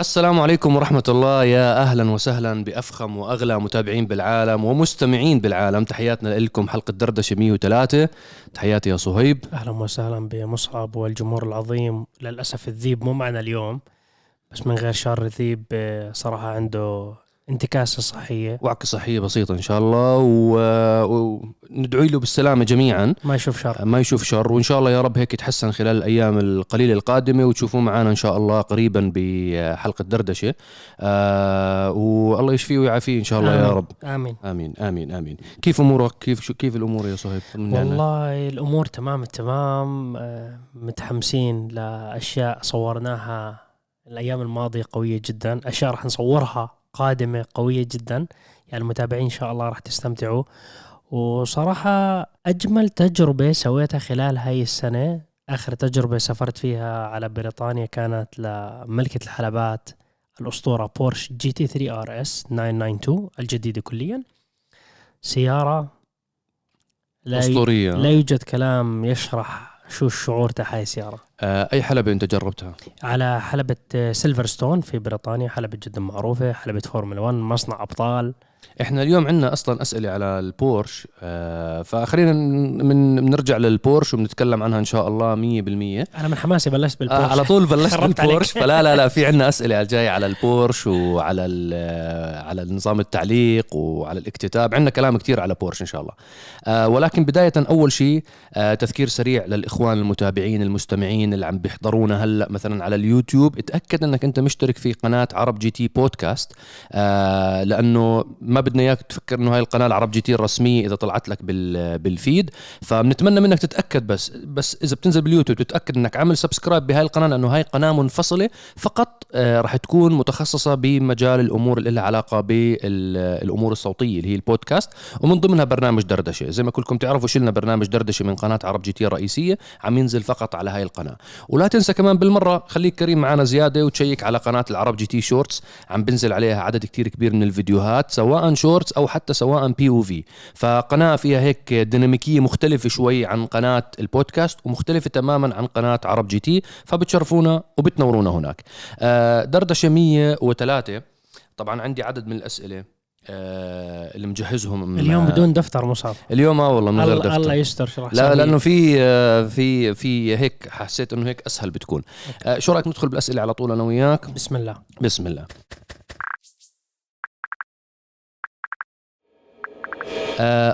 السلام عليكم ورحمة الله. يا أهلا وسهلا بأفخم وأغلى متابعين بالعالم ومستمعين بالعالم. تحياتنا لكم حلقة دردشة 103 تحياتي يا صهيب. أهلا وسهلا بمصعب والجمهور العظيم. للأسف الذيب مو معنا اليوم بس من غير شر الذيب آه، صراحة عنده انتكاسة صحية. وعكة صحية بسيطة إن شاء الله و- وندعي له بالسلامة جميعا. ما يشوف شر. ما يشوف شر وإن شاء الله يا رب هيك يتحسن خلال الأيام القليلة القادمة وتشوفوه معنا إن شاء الله قريبا بحلقة دردشة. آه والله يشفيه ويعافيه إن شاء الله يا آمين. رب. آمين. آمين آمين آمين. كيف أمورك؟ كيف شو كيف الأمور يا صهيب. والله الأمور تمام التمام. آه، متحمسين لأشياء صورناها الأيام الماضية قوية جدا. أشياء راح نصورها قادمة قوية جدا. يعني المتابعين إن شاء الله راح تستمتعوا. وصراحة أجمل تجربة سويتها خلال هاي السنة آخر تجربة سافرت فيها على بريطانيا كانت لملكة الحلبات الأسطورة بورش GT 3 RS 992 الجديدة كليا. سيارة لا أسطورية. لا يوجد كلام يشرح شو الشعور تاع هاي السيارة؟ آه أي حلبة أنت جربتها؟ على حلبة آه، سيلفرستون في بريطانيا حلبة جدا معروفة حلبة فورمولا 1 مصنع أبطال. إحنا اليوم عندنا أصلا أسئلة على البورش آه فخلينا من بنرجع للبورش وبنتكلم عنها إن شاء الله 100% أنا من حماسي بلشت بالبورش. آه على طول بلشت بالبورش. فلا لا لا في عندنا أسئلة الجاي على البورش وعلى ال- على نظام التعليق وعلى الاكتتاب. عندنا كلام كتير على بورش إن شاء الله. آه ولكن بداية أول شيء آه تذكير سريع للإخوان المتابعين المستمعين اللي عم بيحضرونا هلأ مثلا على اليوتيوب. اتأكد إنك أنت مشترك في قناة عرب جي تي بودكاست آه لأنه ما بدنا إياك تفكر إنه هاي القناة العرب جي تي الرسمية إذا طلعت لك بال بال feed. فبنتمنى منك تتأكد بس بس إذا بتنزل باليوتيوب تتأكد إنك عامل subscribe بهاي القناة لأنه هاي قناة منفصلة. فقط آه راح تكون متخصصة بمجال الأمور اللي لها علاقة بالامور الصوتية اللي هي البودكاست. ومن ضمنها برنامج دردشة. زي ما كلكم تعرفوا شلنا برنامج دردشة من قناة عرب جي تي الرئيسية عم ينزل فقط على هاي القناة. ولا تنسى كمان بالمرة خليك كريم معنا زيادة وتشيك على قناة العرب جي تي Shorts عم بنزل عليها عدد كتير كبير من الفيديوهات سواء Shorts أو حتى سواء POV فقناة فيها هيك ديناميكية مختلفة شوي عن قناة البودكاست ومختلفة تماما عن قناة عرب جي تي فبتشرفونا وبتنورونا هناك. آه، دردشة 103 طبعا عندي عدد من الأسئلة آه، اللي مجهزهم اليوم بدون دفتر مصعب اليوم آه والله من غير الله, دفتر. الله يستر شو راح لا. لأنه في آه، في في هيك حسيت إنه هيك أسهل بتكون. آه، شو رأيك ندخل بالأسئلة على طول أنا وياك؟ بسم الله. بسم الله.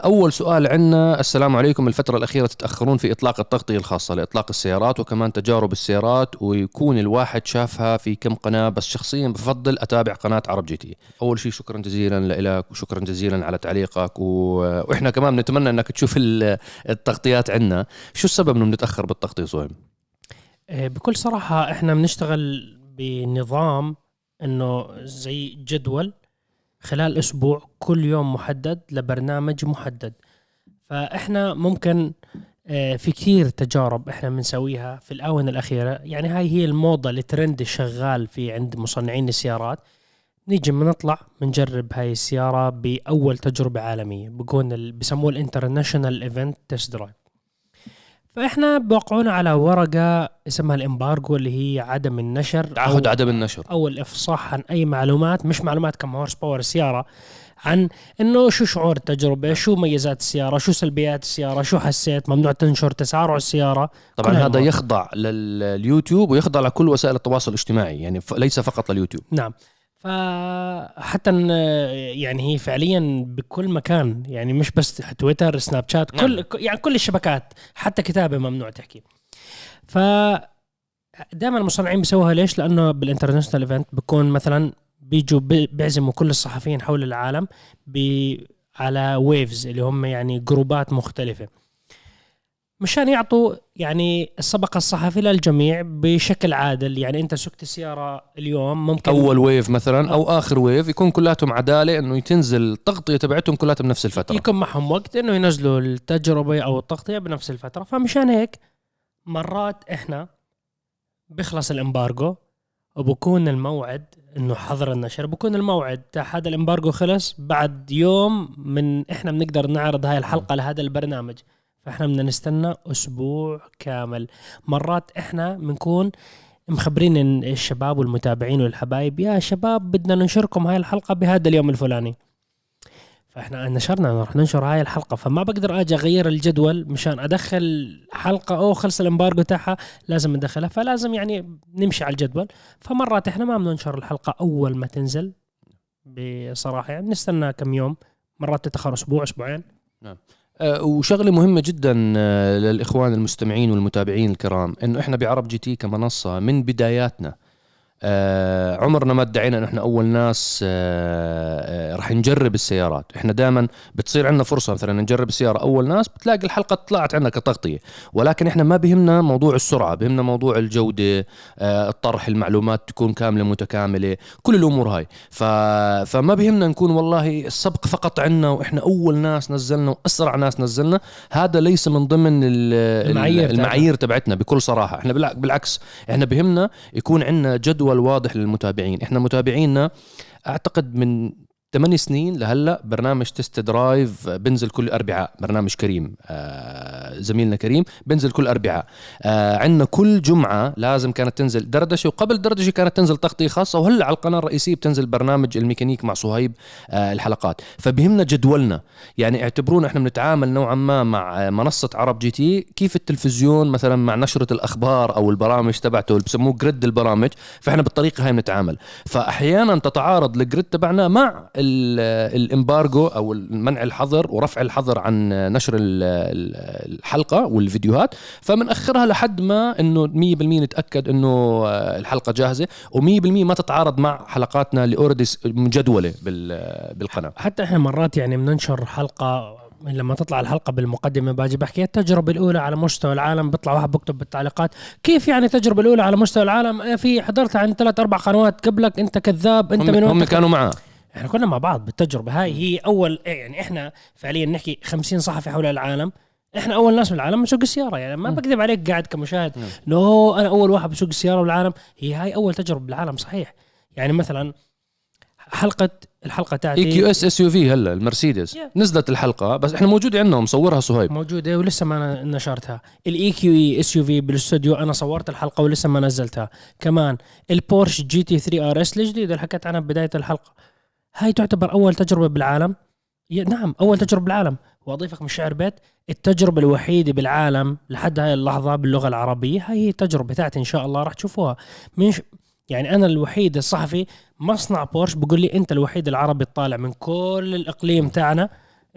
أول سؤال عندنا السلام عليكم. الفترة الأخيرة تتأخرون في إطلاق التغطية الخاصة لإطلاق السيارات وكمان تجارب السيارات ويكون الواحد شافها في كم قناة. بس شخصيا بفضل أتابع قناة عرب جي تي. أول شيء شكرا جزيلا لك وشكرا جزيلا على تعليقك و... وإحنا كمان بنتمنى أنك تشوف ال- التغطيات عندنا. شو السبب أنه بنتأخر بالتغطية صهيب؟ آه، بكل صراحة إحنا بنشتغل بنظام إنه زي جدول خلال أسبوع كل يوم محدد لبرنامج محدد. فإحنا ممكن آه، في كثير تجارب إحنا بنسويها في الآونة الأخيرة. يعني هاي هي الموضة الترند الشغال في عند مصنعين السيارات. نيجي بنطلع بنجرب هاي السيارة بأول تجربة عالمية بكون بسموه ال international event test drive فإحنا بوقعونا على ورقة اسمها ال embargo اللي هي عدم النشر تعهد عدم النشر. أو الإفصاح عن أي معلومات مش معلومات كم horse power السياره عن إنه شو شعور التجربة شو ميزات السيارة شو سلبيات السيارة شو حسيت ممنوع تنشر تسارع السيارة طبعا هذا. يخضع لليوتيوب ويخضع لكل وسائل التواصل الاجتماعي يعني ليس فقط لليوتيوب. نعم. فحتى يعني هي فعليا بكل مكان يعني مش بس تويتر سناب شات كل نعم. يعني كل الشبكات حتى كتابة ممنوع تحكي ف دائما المصنعين بيسووها ليش؟ لأنه بال international event بكون مثلا بيجوا بي- بيعزموا كل الصحفيين حول العالم على waves اللي هم يعني جروبات مختلفة مشان يعطوا يعني السبق الصحفي للجميع بشكل عادل. يعني انت سقت السيارة اليوم ممكن أول wave مثلا أو آخر wave يكون كلاتهم عدالة إنه تنزل التغطية تبعتهم كلاتها بنفس الفترة. يكون معهم وقت إنه ينزلوا التجربة أو التغطية بنفس الفترة. فمشان هيك مرات إحنا بيخلص ال embargo وبكون الموعد إنه حظر النشر. بكون الموعد تاع هذا ال embargo خلص بعد يوم من إحنا بنقدر نعرض هاي الحلقة لهذا البرنامج. فاحنا بدنا نستنى أسبوع كامل. مرات إحنا بنكون مخبرين الشباب والمتابعين والحبايب يا شباب بدنا ننشركم هاي الحلقة بهذا اليوم الفلاني. فإحنا نشرنا رح ننشر هاي الحلقة. فما بقدر آجي أغير الجدول مشان أدخل حلقة أو خلص ال embargo تاعها. لازم ندخلها فلازم يعني نمشي على الجدول. فمرات إحنا ما بننشر الحلقة أول ما تنزل بصراحة. يعني نستنى كم يوم. مرات تتأخر أسبوع أسبوعين. آه، وشغلة مهمة جدا آه، للإخوان المستمعين والمتابعين الكرام إنه إحنا بعرب جي تي كمنصة من بداياتنا. آه عمرنا ما ادعينا إن إحنا أول ناس آه آه رح نجرب السيارات. إحنا دائما بتصير عندنا فرصة مثلا نجرب السيارة أول ناس بتلاقي الحلقة طلعت عندنا كتغطية. ولكن إحنا ما بهمنا موضوع السرعة بهمنا موضوع الجودة آه الطرح المعلومات تكون كاملة متكاملة كل الأمور هاي. ف... فما بهمنا نكون والله السبق فقط عنا وإحنا أول ناس نزلنا وأسرع ناس نزلنا. هذا ليس من ضمن ال- المعايير المعايير تبعتنا بكل صراحة. إحنا بالع- بالعكس إحنا بهمنا يكون عندنا جدول واضح للمتابعين. إحنا متابعينا أعتقد من ثمان سنين لهلا برنامج تست درايف بنزل كل أربعاء برنامج كريم آه زميلنا كريم بنزل كل أربعاء. آه عندنا كل جمعة لازم كانت تنزل دردشة وقبل دردشة كانت تنزل تغطية خاصة وهلأ على القناة الرئيسية بتنزل برنامج الميكانيك مع صهيب آه الحلقات. فبهمنا جدولنا. يعني اعتبرونا إحنا بنتعامل نوعا ما مع منصة عرب GT كيف التلفزيون مثلا مع نشرة الأخبار أو البرامج تبعته اللي بسموه جريد البرامج فإحنا بالطريقة هاي بنتعامل. فاحيانا تتعارض الجريد تبعنا مع embargo أو منع الحظر ورفع الحظر عن نشر ال- ال- الحلقة والفيديوهات. فبنأخرها لحد ما إنه 100% نتأكد إنه آه، الحلقة جاهزة و100% ما تتعارض مع حلقاتنا اللي اوريدي مجدوله بال- بالقناة. حتى إحنا مرات يعني بننشر حلقة لما تطلع الحلقة بالمقدمة باجي بحكي التجربة الأولى على مستوى العالم بيطلع واحد بكتب بالتعليقات كيف يعني التجربة الأولى على مستوى العالم؟ آه، في حضرتها عن ثلاث أربع قنوات قبلك أنت كذاب أنت هم, من هم كانوا معاه. إحنا كنا مع بعض بالتجربة هاي هي أول إيه يعني إحنا فعليا نحكي 50 صحفي حول العالم. إحنا أول ناس بالعالم بنسوق السيارة يعني ما. بكذب عليك قاعد كمشاهد. no أنا أول واحد بسوق السيارة بالعالم هي هاي أول تجربة بالعالم صحيح. يعني مثلا حلقة الحلقة إي تاعتي كيو إس إس يو في هلا المرسيدس. Yeah. نزلت الحلقة بس إحنا موجوده عندنا ومصورها صهيب. موجودة ولسه ما نشرتها. ال EQE SUV بالاستوديو أنا صورت الحلقة ولسه ما نزلتها. كمان البورش GT3 RS الجديد اللي حكيت عنها ببدايه الحلقة. هاي تعتبر أول تجربة بالعالم. نعم أول تجربة بالعالم. وأضيفك من شعر بيت التجربة الوحيدة بالعالم لحد هاي اللحظة باللغة العربية هاي هي التجربه تاعتي إن شاء الله راح تشوفوها. من ش... يعني أنا الوحيد الصحفي مصنع بورش بقول لي أنت الوحيد العربي الطالع من كل الإقليم تاعنا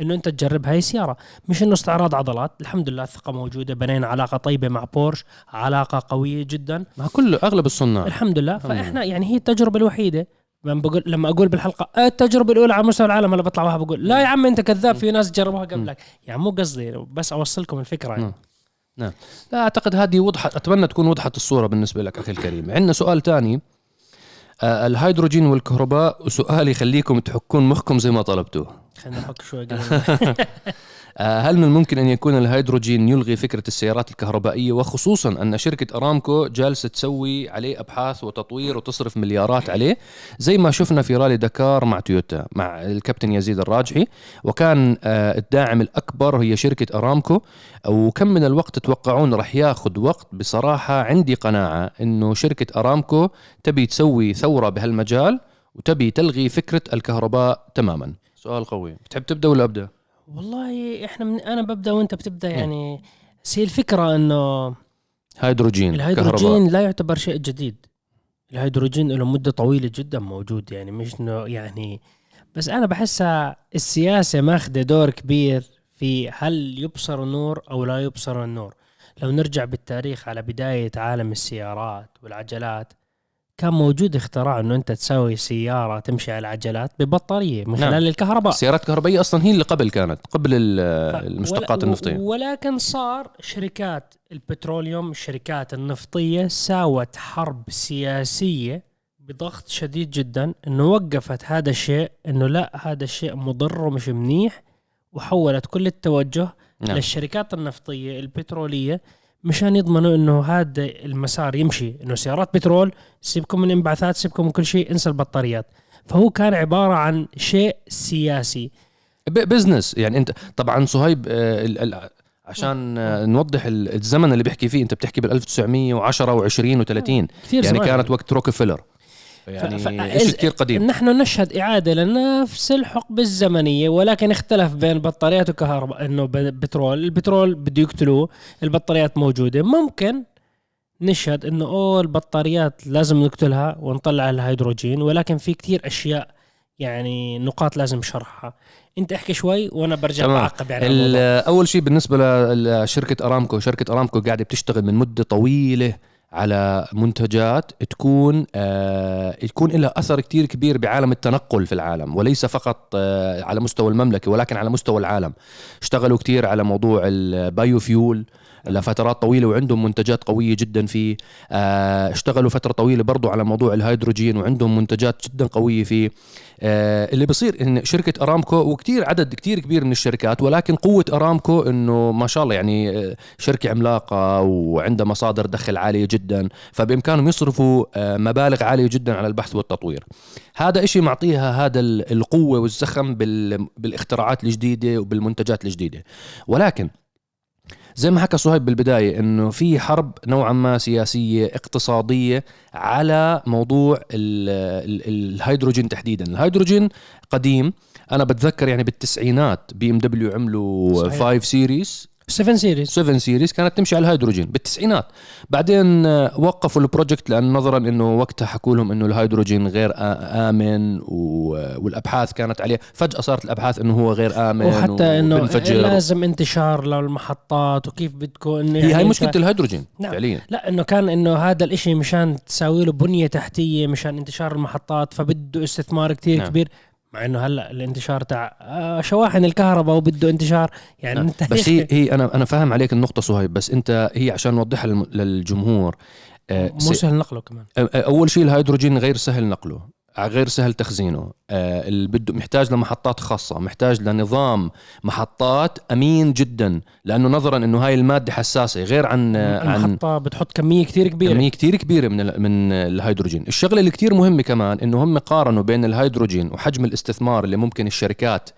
إنه أنت تجرب هاي السيارة. مش إنه استعراض عضلات الحمد لله الثقة موجودة بنينا علاقة طيبة مع بورش علاقة قوية جدا. مع كل أغلب الصناع. الحمد لله. الحمد لله. فإحنا يعني هي التجربة الوحيدة. لما بقول لما أقول بالحلقة التجربة الأولى على مستوى العالم أنا بطلع واحد بقول لا يا عم أنت كذاب في ناس جربوها قبلك. يعني مو قصدي بس أوصلكم الفكرة يعني. نعم. لا أعتقد هذه وضحت أتمنى تكون وضحت الصورة بالنسبة لك أخي الكريم. عندنا سؤال ثاني. آه الهيدروجين والكهرباء وسؤال يخليكم تحكون مخكم زي ما طلبتوه. خلينا نحك شوي هل من الممكن أن يكون الهيدروجين يلغي فكرة السيارات الكهربائية؟ وخصوصا أن شركة أرامكو جالسة تسوي عليه أبحاث وتطوير وتصرف مليارات عليه زي ما شفنا في رالي دكار مع تويوتا مع الكابتن يزيد الراجحي وكان آه، الداعم الأكبر هي شركة أرامكو. وكم من الوقت تتوقعون رح ياخذ وقت؟ بصراحة عندي قناعة أنه شركة أرامكو تبي تسوي ثورة بهالمجال وتبي تلغي فكرة الكهرباء تماما. سؤال قوي. بتحب تبدأ ولا أبدأ؟ والله إحنا من أنا ببدأ وأنت بتبدأ يعني. بس هي الفكرة إنه هيدروجين الهيدروجين لا يعتبر شيء جديد. الهيدروجين له مدة طويلة جدا موجود يعني مش إنه يعني. بس أنا بحسها السياسة ماخذه دور كبير في هل يبصر النور أو لا يبصر النور. لو نرجع بالتاريخ على بداية عالم السيارات والعجلات كان موجود اختراع إنه أنت تسوي سيارة تمشي على العجلات ببطارية من نعم. خلال الكهرباء السيارات الكهربائية أصلا هي اللي قبل كانت قبل المشتقات ولا- النفطية ولكن صار شركات البتروليوم الشركات النفطية ساوت حرب سياسية بضغط شديد جدا إنه وقفت هذا الشيء إنه لا هذا الشيء مضر ومش منيح وحولت كل التوجه نعم. للشركات النفطية البترولية مشان يضمنوا إنه هذا المسار يمشي إنه سيارات بترول سيبكم من انبعاثات سيبكم من كل شيء انسى البطاريات فهو كان عبارة عن شيء سياسي. بزنس يعني أنت طبعا صهيب آه، عشان آه، نوضح ال- الزمن اللي بيحكي فيه أنت بتحكي بال 1910 و20 و30 كثير يعني. كانت وقت روكفلر يعني شيء كثير قديم نحن نشهد إعادة لنفس الحقبة الزمنية ولكن اختلف بين بطاريات وكهرباء إنه بترول البترول بده يقتلوه البطاريات موجودة ممكن نشهد إنه أوه البطاريات لازم نقتلها ونطلع الهيدروجين ولكن في كتير أشياء يعني نقاط لازم شرحها أنت احكي شوي وأنا برجع تمام. بعقب يعني. أول شيء بالنسبة لشركه أرامكو شركة أرامكو قاعدة بتشتغل من مدة طويلة على منتجات تكون آه تكون لها أثر كتير كبير بعالم التنقل في العالم وليس فقط آه على مستوى المملكة ولكن على مستوى العالم. اشتغلوا كتير على موضوع ال biofuel لفترات طويلة وعندهم منتجات قوية جدا فيه آه اشتغلوا فترة طويلة برضو على موضوع الهيدروجين وعندهم منتجات جدا قوية فيه آه اللي بصير إن شركة أرامكو وكتير عدد كتير كبير من الشركات ولكن قوة أرامكو إنه ما شاء الله يعني آه، شركة عملاقة وعندها مصادر دخل عالية جدا فبإمكانهم يصرفوا مبالغ عالية جدا على البحث والتطوير. هذا إشي معطيها هذا ال- القوة والزخم بال- بالاختراعات الجديدة وبالمنتجات الجديدة. ولكن زي ما حكى صهيب بالبداية إنه في حرب نوعا ما سياسية اقتصادية على موضوع ال ال الهيدروجين تحديدا الهيدروجين قديم أنا بتذكر يعني بالتسعينات BMW عملوا صحيح. 5 Series 7 Series 7 Series كانت تمشي على الهيدروجين بالتسعينات بعدين آه، وقفوا ال project لأن نظرا إنه وقتها حكوا لهم إنه الهيدروجين غير آمن والأبحاث كانت عليه فجأة صارت الأبحاث إنه هو غير آمن وحتى إنه. لازم انتشار للمحطات وكيف بدكم إنه هي هاي يعني مشكلة الهيدروجين نعم. فعليا لا إنه كان إنه هذا الإشي مشان تساوي له بنية تحتية مشان انتشار المحطات فبده استثمار كتير نعم. نعم. كبير مع إنه هلا الانتشار تاع آه، شواحن الكهرباء وبده انتشار. يعني نعم. أنت بس هي هي أنا أنا فاهم عليك النقطة صهيب بس أنت هي عشان نوضحها للجمهور آه، مو سهل نقله كمان. أول شيء الهيدروجين غير سهل نقله. غير سهل تخزينه. آه، اللي بده محتاج لمحطات خاصة محتاج لنظام محطات أمين جدا لأنه نظرا أنه هاي المادة حساسة غير عن آه، عن بتحط كمية كتير كبيرة. كمية كتير كبيرة من من الهيدروجين. الشغلة اللي كتير مهمة كمان إنه هم قارنوا بين الهيدروجين وحجم الاستثمار اللي ممكن الشركات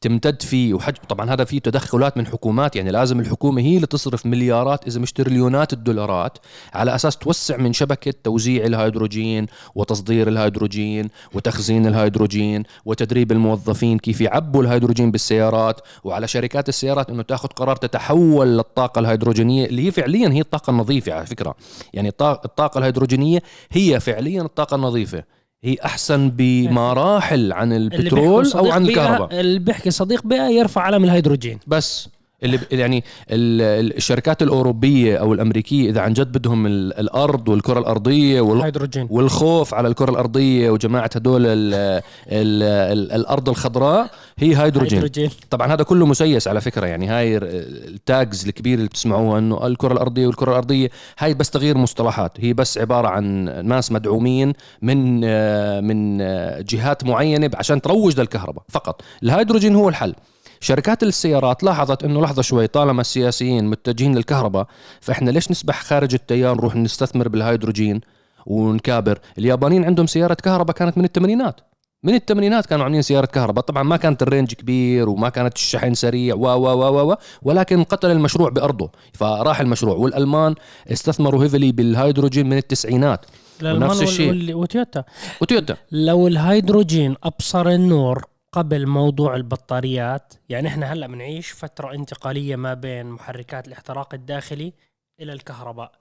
تمتد فيه. وحجم طبعا هذا فيه تدخلات من حكومات. يعني لازم الحكومة هي اللي تصرف مليارات إذا مش تريليونات الدولارات على أساس توسع من شبكة توزيع الهيدروجين وتصدير الهيدروجين وتخزين الهيدروجين وتدريب الموظفين كيف يعبوا الهيدروجين بالسيارات. وعلى شركات السيارات إنه تأخذ قرار تتحول للطاقة الهيدروجينية اللي هي فعليا هي الطاقة النظيفة على فكرة. يعني الطاقة الهيدروجينية هي فعليا الطاقة النظيفة. هي أحسن بمراحل عن البترول صديق عن الكهرباء. اللي بيحكي صديق بيئه يرفع علم الهيدروجين. بس. اللي يعني ال- ال- الشركات الأوروبية أو الأمريكية إذا عن جد بدهم ال- الأرض والكرة الأرضية وال- هيدروجين والخوف على الكرة الأرضية وجماعة هدول ال ال ال الأرض الخضراء هي هيدروجين. هيدروجين. طبعا هذا كله مسيس على فكرة يعني هاي ال tags الكبير اللي بتسمعوها إنه الكرة الأرضية والكرة الأرضية هاي بس تغيير مصطلحات هي بس عبارة عن ناس مدعومين من آه، من آه، جهات معينة عشان تروج للكهرباء فقط. الهيدروجين هو الحل. شركات السيارات لاحظت إنه لحظة شوي طالما السياسيين متجهين للكهرباء فإحنا ليش نسبح خارج التيار نروح نستثمر بالهيدروجين ونكابر؟ اليابانيين عندهم سيارة كهرباء كانت من الثمانينات. من الثمانينات كانوا عاملين سيارة كهرباء. طبعا ما كانت ال range كبير وما كانت الشحن سريع و و و و ولكن قتل المشروع بأرضه. فراح المشروع والألمان استثمروا heavily بالهيدروجين من التسعينات. وال- الشيء. وتويوتا. وتويوتا. لو الهيدروجين أبصر النور قبل موضوع البطاريات. يعني إحنا هلأ بنعيش فترة انتقالية ما بين محركات الاحتراق الداخلي إلى الكهرباء.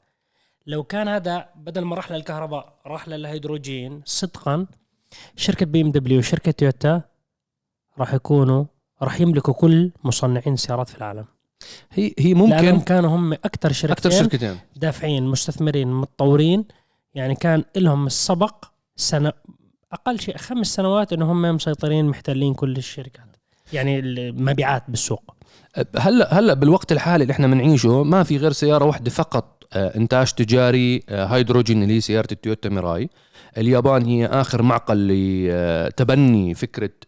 لو كان هذا بدل ما راح للكهرباء راح للهيدروجين. صدقا شركة BMW وشركه تويوتا راح يكونوا راح يملكوا كل مصنعين السيارات في العالم. هي هي لأنهم ممكن كانوا هم أكثر شركتين أكثر شركتين. دافعين مستثمرين متطورين. يعني كان لهم السبق سنة أقل شيء خمس سنوات إنه هم مسيطرين محتلين كل الشركات. يعني المبيعات بالسوق. هلا هلا بالوقت الحالي اللي إحنا بنعيشه ما في غير سيارة واحدة فقط آه، إنتاج تجاري آه، هيدروجين اللي هي سيارة التويوتا ميراي. اليابان هي آخر معقل لتبني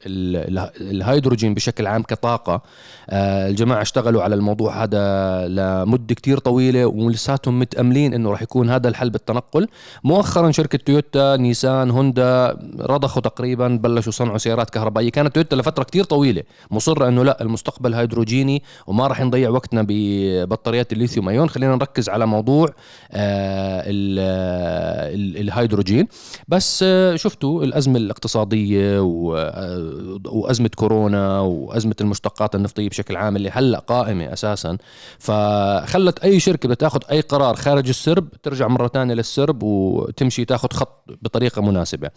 ال- الهيدروجين بشكل عام كطاقة. آه، الجماعة اشتغلوا على الموضوع هذا لمدة كتير طويلة ولساتهم متأملين إنه راح يكون هذا الحل بالتنقل. مؤخرا شركة تويوتا نيسان هوندا رضخوا تقريبا بلشوا صنعوا سيارات كهربائية. كانت تويوتا لفترة كتير طويلة مصرة إنه لا المستقبل هيدروجيني وما راح نضيع وقتنا ببطاريات الليثيوم أيون. خلينا نركز على موضوع آه، ال- ال- الهيدروجين. بس آه، شفتوا الأزمة الاقتصادية و- آه، وأزمة كورونا وأزمة المشتقات النفطية بشكل عام اللي هلأ قائمة أساسا. فخلت أي شركة بدها تاخذ أي قرار خارج السرب ترجع مرة ثانية للسرب وتمشي تاخذ خط بطريقة مناسبة.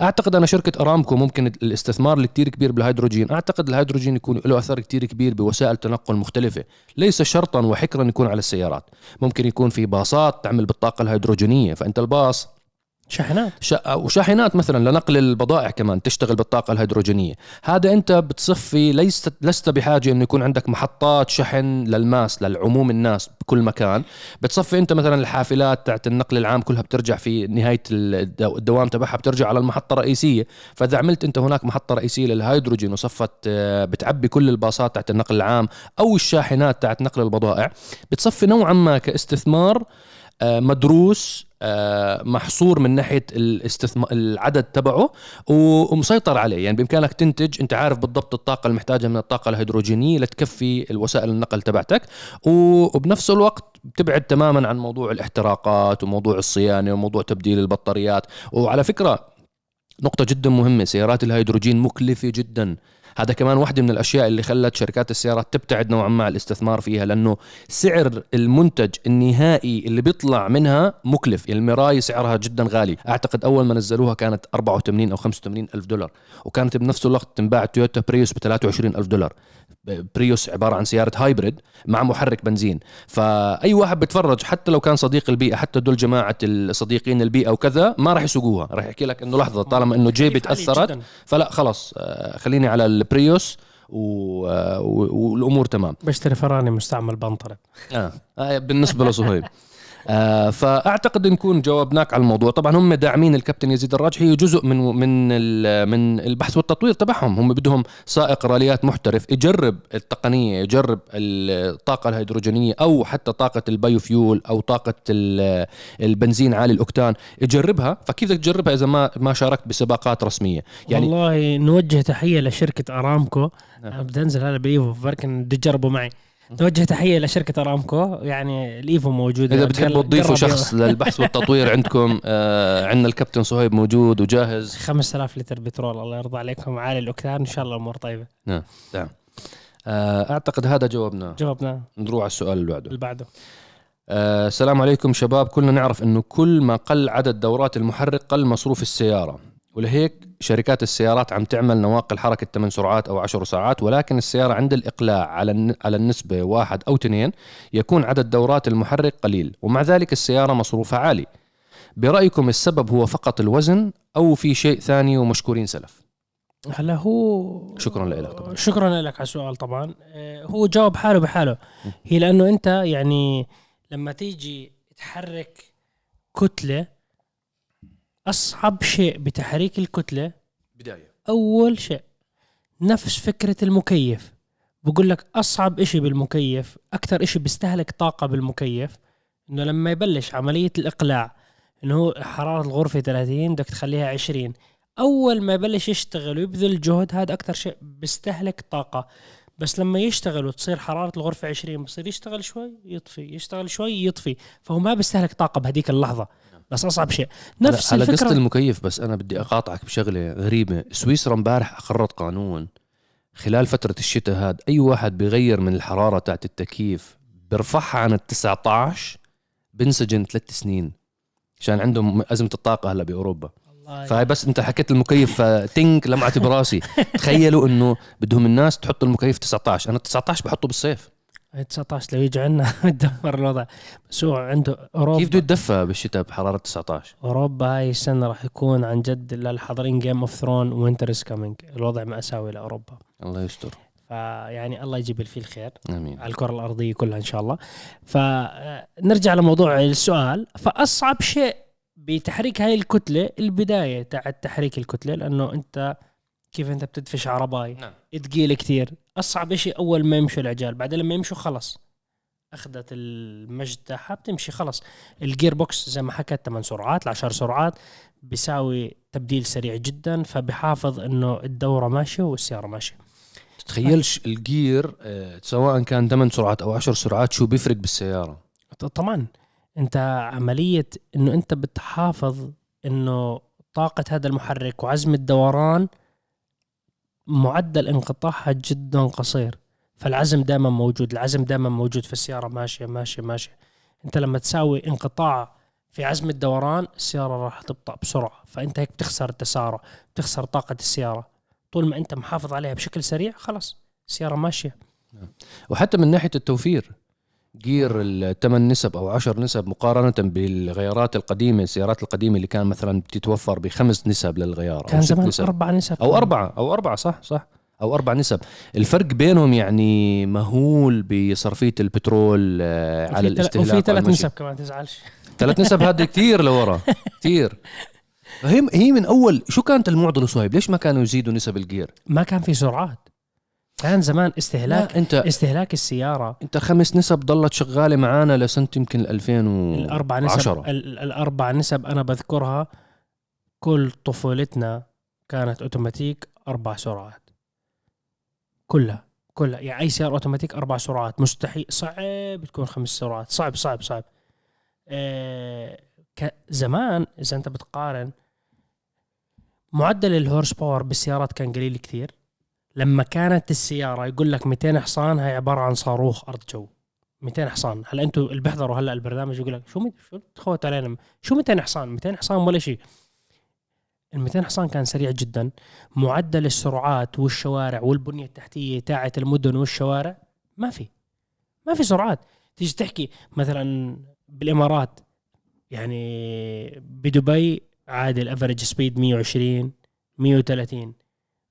أعتقد أنا شركة أرامكو ممكن الاستثمار اللي كبير بالهيدروجين أعتقد الهيدروجين يكون له أثر كتير كبير بوسائل تنقل مختلفة. ليس شرطا وحكرا يكون على السيارات. ممكن يكون في باصات تعمل بالطاقة الهيدروجينية. فأنت الباص شحنات شا- وشاحنات مثلا لنقل البضائع كمان تشتغل بالطاقة الهيدروجينية. هذا أنت بتصفي ليست لست بحاجة إنه يكون عندك محطات شحن للماس للعموم الناس بكل مكان. بتصفي أنت مثلا الحافلات تاعت النقل العام كلها بترجع في نهاية الدو- الدوام تبعها بترجع على المحطة الرئيسية. فإذا عملت أنت هناك محطة رئيسية للهيدروجين وصفت آه، بتعبي كل الباصات تاعت النقل العام أو الشاحنات تاعت نقل البضائع بتصفي نوعا ما كاستثمار آه، مدروس محصور من ناحية الاستثمار العدد تبعه ومسيطر عليه. يعني بإمكانك تنتج أنت عارف بالضبط الطاقة المحتاجة من الطاقة الهيدروجينية لتكفي الوسائل النقل تبعتك. وبنفس الوقت بتبعد تماما عن موضوع الاحتراقات وموضوع الصيانة وموضوع تبديل البطاريات. وعلى فكرة نقطة جدا مهمة سيارات الهيدروجين مكلفة جدا. هذا كمان واحدة من الأشياء اللي خلت شركات السيارات تبتعد نوعا ما الاستثمار فيها لأنه سعر المنتج النهائي اللي بيطلع منها مكلف المراي سعرها جدا غالي. أعتقد أول ما نزلوها كانت 84 أو 85 ألف دولار وكانت بنفس الوقت تنباع تويوتا بريوس ب 23 ألف دولار. بريوس عبارة عن سيارة hybrid مع محرك بنزين فأي واحد بتفرج حتى لو كان صديق البيئة حتى دول جماعة الصديقين البيئة وكذا ما راح يسوقوها راح يحكي لك إنه لحظة طالما إنه جيبي جداً. فلا خلص آه، خليني على البريوس و... آه، و... والأمور تمام بشتري فراري مستعمل بنطره آه. آه بالنسبة لصهيب آه فأعتقد نكون جاوبناك على الموضوع. طبعا هم داعمين الكابتن يزيد الراجحي جزء من من من البحث والتطوير تبعهم. هم بدهم سائق راليات محترف يجرب التقنية يجرب الطاقة الهيدروجينية أو حتى طاقة ال biofuel أو طاقة ال- البنزين عالي الأوكتان يجربها. فكيف بدك تجربها إذا ما ما شاركت بسباقات رسمية؟ يعني والله نوجه تحية لشركة أرامكو. أنا بدي أنزل هلا بالإيفو بركي تجربوا معي. نوجه تحية لشركه أرامكو. يعني الإيفو موجودة. إذا بتحبوا تضيفوا شخص للبحث والتطوير عندكم آه عندنا الكابتن صهيب موجود وجاهز. 5000 لتر بترول. الله يرضى عليكم. عالي الأوكتان. إن شاء الله الأمور طيبة. نعم. آه أعتقد هذا جاوبناه جاوبنا نروح على السؤال اللي بعده. اللي بعده. آه السلام عليكم شباب. كلنا نعرف إنه كل ما قل عدد دورات المحرك قل مصروف السيارة. ولهيك شركات السيارات عم تعمل نواقل حركة 8 سرعات أو 10 ساعات ولكن السيارة عند الإقلاع على على النسبة واحد أو اثنين يكون عدد دورات المحرك قليل ومع ذلك السيارة مصروفها عالي. برأيكم السبب هو فقط الوزن أو في شيء ثاني ومشكورين سلف؟ هلا هو شكراً لك طبعاً. شكرا لك على السؤال طبعا. آه، هو جاوب حاله بحاله. هي لأنه أنت يعني لما تيجي تحرك كتلة أصعب شيء بتحريك الكتلة بداية. أول شيء نفس فكرة المكيف. بقول لك أصعب إشي بالمكيف أكثر إشي بيستهلك طاقة بالمكيف إنه لما يبلش عملية الإقلاع إنه هو حرارة الغرفة 30 بدك تخليها 20 أول ما يبلش يشتغل ويبذل جهد هذا أكثر شيء بيستهلك طاقة. بس لما يشتغل وتصير حرارة الغرفة 20 بصير يشتغل شوي يطفي يشتغل شوي يطفي. فهو ما بيستهلك طاقة بهذيك اللحظة. بس أصعب شيء. نفس على الفكرة. المكيف بس أنا بدي أقاطعك بشغلة غريبة. سويسرا امبارح أقرت قانون خلال فترة الشتاء هاد. أي واحد بيغير من الحرارة تاعت التكييف بيرفعها عن ال 19 بنسجن ثلاث سنين عشان عندهم أزمة الطاقة هلا بأوروبا. الله فهي بس أنت حكيت المكيف فتنك لمعت براسي. تخيلوا إنه بدهم الناس تحط المكيف 19 أنا 19 بحطه بالصيف. 19 لو يجي عندنا يدمر الوضع. بس هو عنده أوروبا. كيف بده يتدفى بالشتاء بحرارة 19 أوروبا هاي السنة راح يكون عن جد للحاضرين Game of Thrones winter is coming الوضع مأساوي لأوروبا. الله يستر. فيعني الله يجيب فيه الخير آمين. على الكرة الأرضية كلها إن شاء الله. فنرجع لموضوع السؤال. فأصعب شيء بتحريك هاي الكتلة البداية تاعت تحريك الكتلة لأنه أنت كيف انت بتدفش عرباية. نعم. تقيل كتير أصعب شيء أول ما يمشوا العجال بعدين لما يمشوا خلص أخذت المجد تاعها بتمشي خلص ال gearbox زي ما حكت 8 سرعات ل 10 سرعات بيساوي تبديل سريع جدا فبحافظ إنه الدورة ماشية والسيارة ماشية. تخيلش الجير آه، سواء كان 8 سرعات أو 10 سرعات شو بيفرق بالسيارة؟ ط- طبعا. أنت عملية إنه أنت بتحافظ إنه طاقة هذا المحرك وعزم الدوران معدل انقطاعها جدا قصير. فالعزم دائما موجود العزم دائما موجود في السيارة. ماشية ماشية ماشية. أنت لما تساوي انقطاع في عزم الدوران السيارة راح تبطأ بسرعة. فأنت هيك بتخسر التسارع بتخسر طاقة السيارة. طول ما أنت محافظ عليها بشكل سريع خلص السيارة ماشية. وحتى من ناحية التوفير جير الثمان نسب أو عشر نسب مقارنة بالغيارات القديمة السيارات القديمة اللي كان مثلا بتتوفر بخمس نسب للغيار كان زمان نسب. أربع نسب أو اربعه أو اربعه صح صح أو أربع نسب. الفرق بينهم يعني مهول بصرفية البترول آه، على الاستهلاك وفي ثلاث. نسب كمان تزعلش. ثلاث نسب هذه كثير لورا كثير هي هي من أول شو كانت المعضلة صهيب ليش ما كانوا يزيدوا نسب الجير؟ ما كان في سرعات. كان زمان استهلاك لا انت استهلاك السيارة. أنت خمس نسب ضلت شغالة معانا لسنة يمكن 2000 و الأربع نسب الأربع نسب أنا بذكرها كل طفولتنا كانت أوتوماتيك أربع سرعات. كلها كلها. يعني أي سيارة أوتوماتيك أربع سرعات. مستحيل صعب تكون خمس سرعات. صعب صعب صعب. آه ك- زمان إذا أنت بتقارن معدل ال horsepower بالسيارات كان قليل كثير. لما كانت السيارة يقول لك 200 حصان هي عبارة عن صاروخ أرض جو. 200 حصان. هلا أنتم اللي بيحضروا هلا البرنامج؟ يقول لك شو شو تخوت علينا؟ شو 200 حصان؟ 200 حصان ولا شيء. ال 200 حصان كان سريع جدا. معدل السرعات والشوارع والبنية التحتية تاعت المدن والشوارع ما في. ما في سرعات. تيجي تحكي مثلا بالإمارات يعني بدبي عادي الافرج سبيد 120 130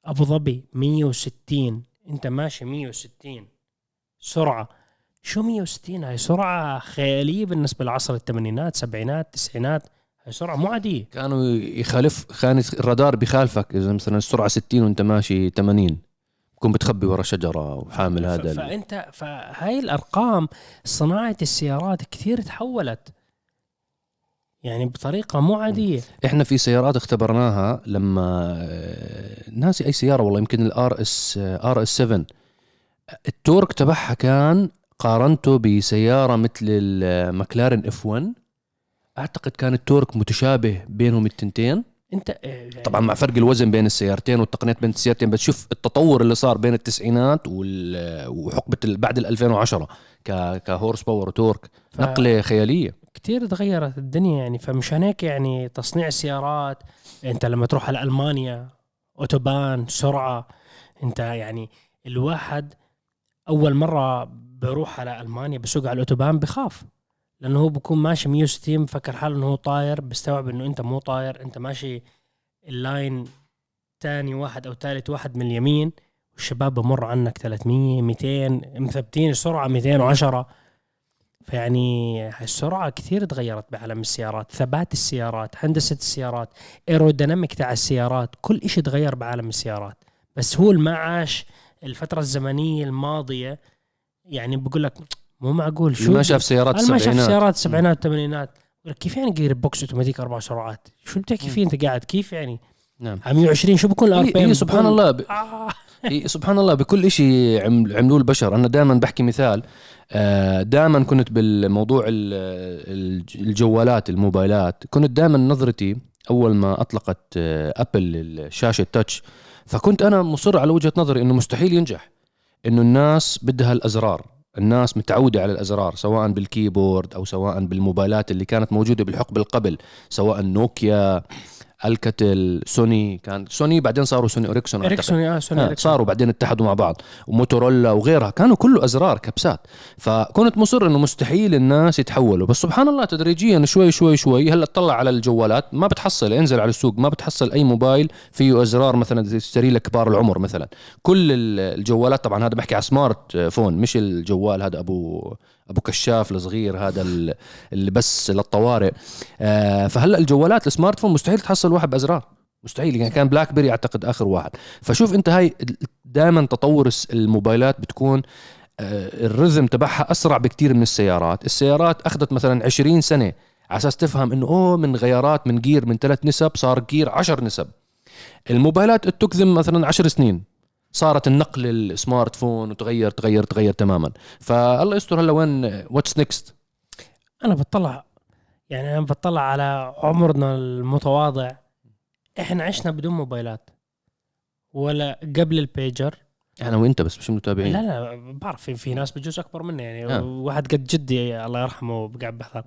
أبو ظبي 160 أنت ماشي 160 سرعة. شو 160 هاي سرعة خيالية بالنسبة لعصر الثمانينات سبعينات تسعينات. هاي سرعة مو عادية. كانوا يخالف كان الرادار بخالفك إذا مثلا السرعة 60 وأنت ماشي 80 بكون بتخبي ورا شجرة وحامل هذا فانت فهاي الأرقام صناعة السيارات كثير تحولت. يعني بطريقة مو عادية. إحنا في سيارات اختبرناها لما آه، ناسي أي سيارة والله يمكن ال RS RS 7 ال torque تبعها كان قارنته بسيارة مثل المكلارن F1 أعتقد كان ال torque متشابه بينهم التنتين. أنت آه، طبعا مع فرق الوزن بين السيارتين والتقنيات بين السيارتين بس شوف التطور اللي صار بين التسعينات وحقبة بعد ال 2010 ك ك horsepower و torque. ف- نقلة خيالية. كتير تغيرت الدنيا يعني. فمشان هيك يعني تصنيع السيارات انت لما تروح على ألمانيا أوتوبان سرعة. انت يعني الواحد أول مرة بروح على ألمانيا بسوق على الأوتوبان بخاف. لأنه هو بكون ماشي 160 بفكر حاله إنه هو طاير بيستوعب إنه أنت مو طاير. أنت ماشي اللاين تاني واحد أو ثالث واحد من اليمين والشباب بمر عنك 300 200 مثبتين السرعه 210 فيعني السرعة كثير تغيرت بعالم السيارات ثبات السيارات هندسة السيارات aerodynamic تاع السيارات كل إشي تغير بعالم السيارات. بس هو اللي ما عاش الفترة الزمنية الماضية يعني بقول لك مو معقول. اللي ما شاف سيارات أنا ما شاف السبعينات. سيارات السبعينات والثمانينات. كيف يعني gearbox automatic أربع سرعات؟ شو بتحكي فيه أنت قاعد؟ كيف يعني؟ نعم. على 120 شو بكون الار هي, هي سبحان الله. ب... آه. هي سبحان الله. بكل شيء عم... عملوه البشر. أنا دائما بحكي مثال. دائما كنت بالموضوع ال- الج- الجوالات الموبايلات. كنت دائما نظرتي أول ما أطلقت آه، أبل الشاشة touch فكنت أنا مصر على وجهة نظري إنه مستحيل ينجح. إنه الناس بدها الأزرار. الناس متعودة على الأزرار سواء بال keyboard أو سواء بالموبايلات اللي كانت موجودة بالحقبة القبل سواء نوكيا ألكاتيل سوني كان سوني بعدين صاروا سوني إريكسون أعتقد. إريكسون آه سوني آه، صاروا بعدين اتحدوا مع بعض. وموتورولا وغيرها كانوا كله أزرار كبسات. فكنت مصر إنه مستحيل الناس يتحولوا. بس سبحان الله تدريجيا شوي شوي شوي هلأ تطلع على الجوالات ما بتحصل انزل على السوق ما بتحصل أي موبايل فيه أزرار مثلا تشتري لك كبار العمر مثلا. كل ال- الجوالات طبعا هذا بحكي على smartphone مش الجوال هذا أبو أبو كشاف الصغير هذا ال- اللي بس للطوارئ. آه، فهلا الجوالات ال smartphone مستحيل تحصل واحد بأزرار. مستحيل. يعني كان بلاك بيري أعتقد آخر واحد. فشوف أنت هاي دائما تطور الموبايلات بتكون آه، ال rhythm تبعها أسرع بكتير من السيارات. السيارات أخذت مثلا 20 سنة على أساس تفهم إنه أوه من غيارات من gear من ثلاث نسب صار gear 10 نسب. الموبايلات تكرم مثلا 10 سنين. صارت النقل ال smartphone وتغير تغير تغير تماما. فالله يستر هلا وين what's next أنا بطلع يعني أنا بطلع على عمرنا المتواضع. إحنا عشنا بدون موبايلات. ولا قبل البيجر. أنا وإنت بس مش متابعين لا لا بعرف في, في ناس بجوز أكبر مني. يعني آه. واحد قد جدي الله يرحمه قاعد بحضر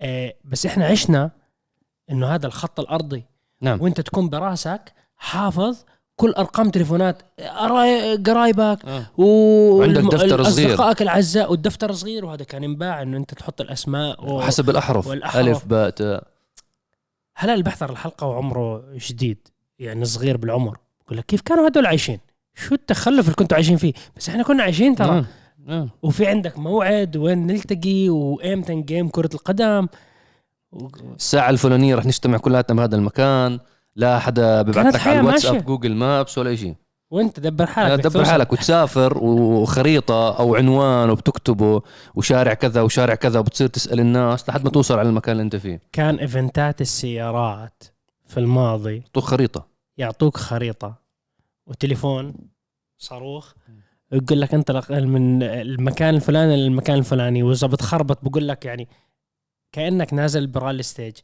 آه بس إحنا عشنا إنه هذا الخط الأرضي. نعم. وإنت تكون براسك حافظ كل أرقام تليفونات قراي- قرايبك آه. و وعندك دفتر صغير. اصدقائك الاعزاء والدفتر صغير وهذا كان ينباع إنه أنت تحط الأسماء و... حسب الأحرف والأحرف. ألف باء تاء هلا اللي بحضر الحلقة وعمره جديد يعني صغير بالعمر بقول لك كيف كانوا هدول عايشين شو التخلف اللي كنتوا عايشين فيه بس إحنا كنا عايشين ترى نعم. نعم. وفي عندك موعد وين نلتقي وإمتى جيم كرة القدم و... الساعة الفلانية رح نجتمع كلياتنا بهذا المكان لا حدا ببعث لك على الواتساب ماشية. جوجل مابس ولا شيء وأنت دبر حالك توصل. حالك وتسافر وخريطة أو عنوان وبتكتبه وشارع كذا وشارع كذا وبتصير تسأل الناس لحد ما توصل على المكان اللي أنت فيه. كان event ات السيارات في الماضي. تعطوك خريطة. يعطوك خريطة. وتليفون صاروخ. يقول لك انطلق من المكان الفلاني للمكان الفلاني. وإذا بتخربط بقول لك يعني كأنك نازل ب rally stage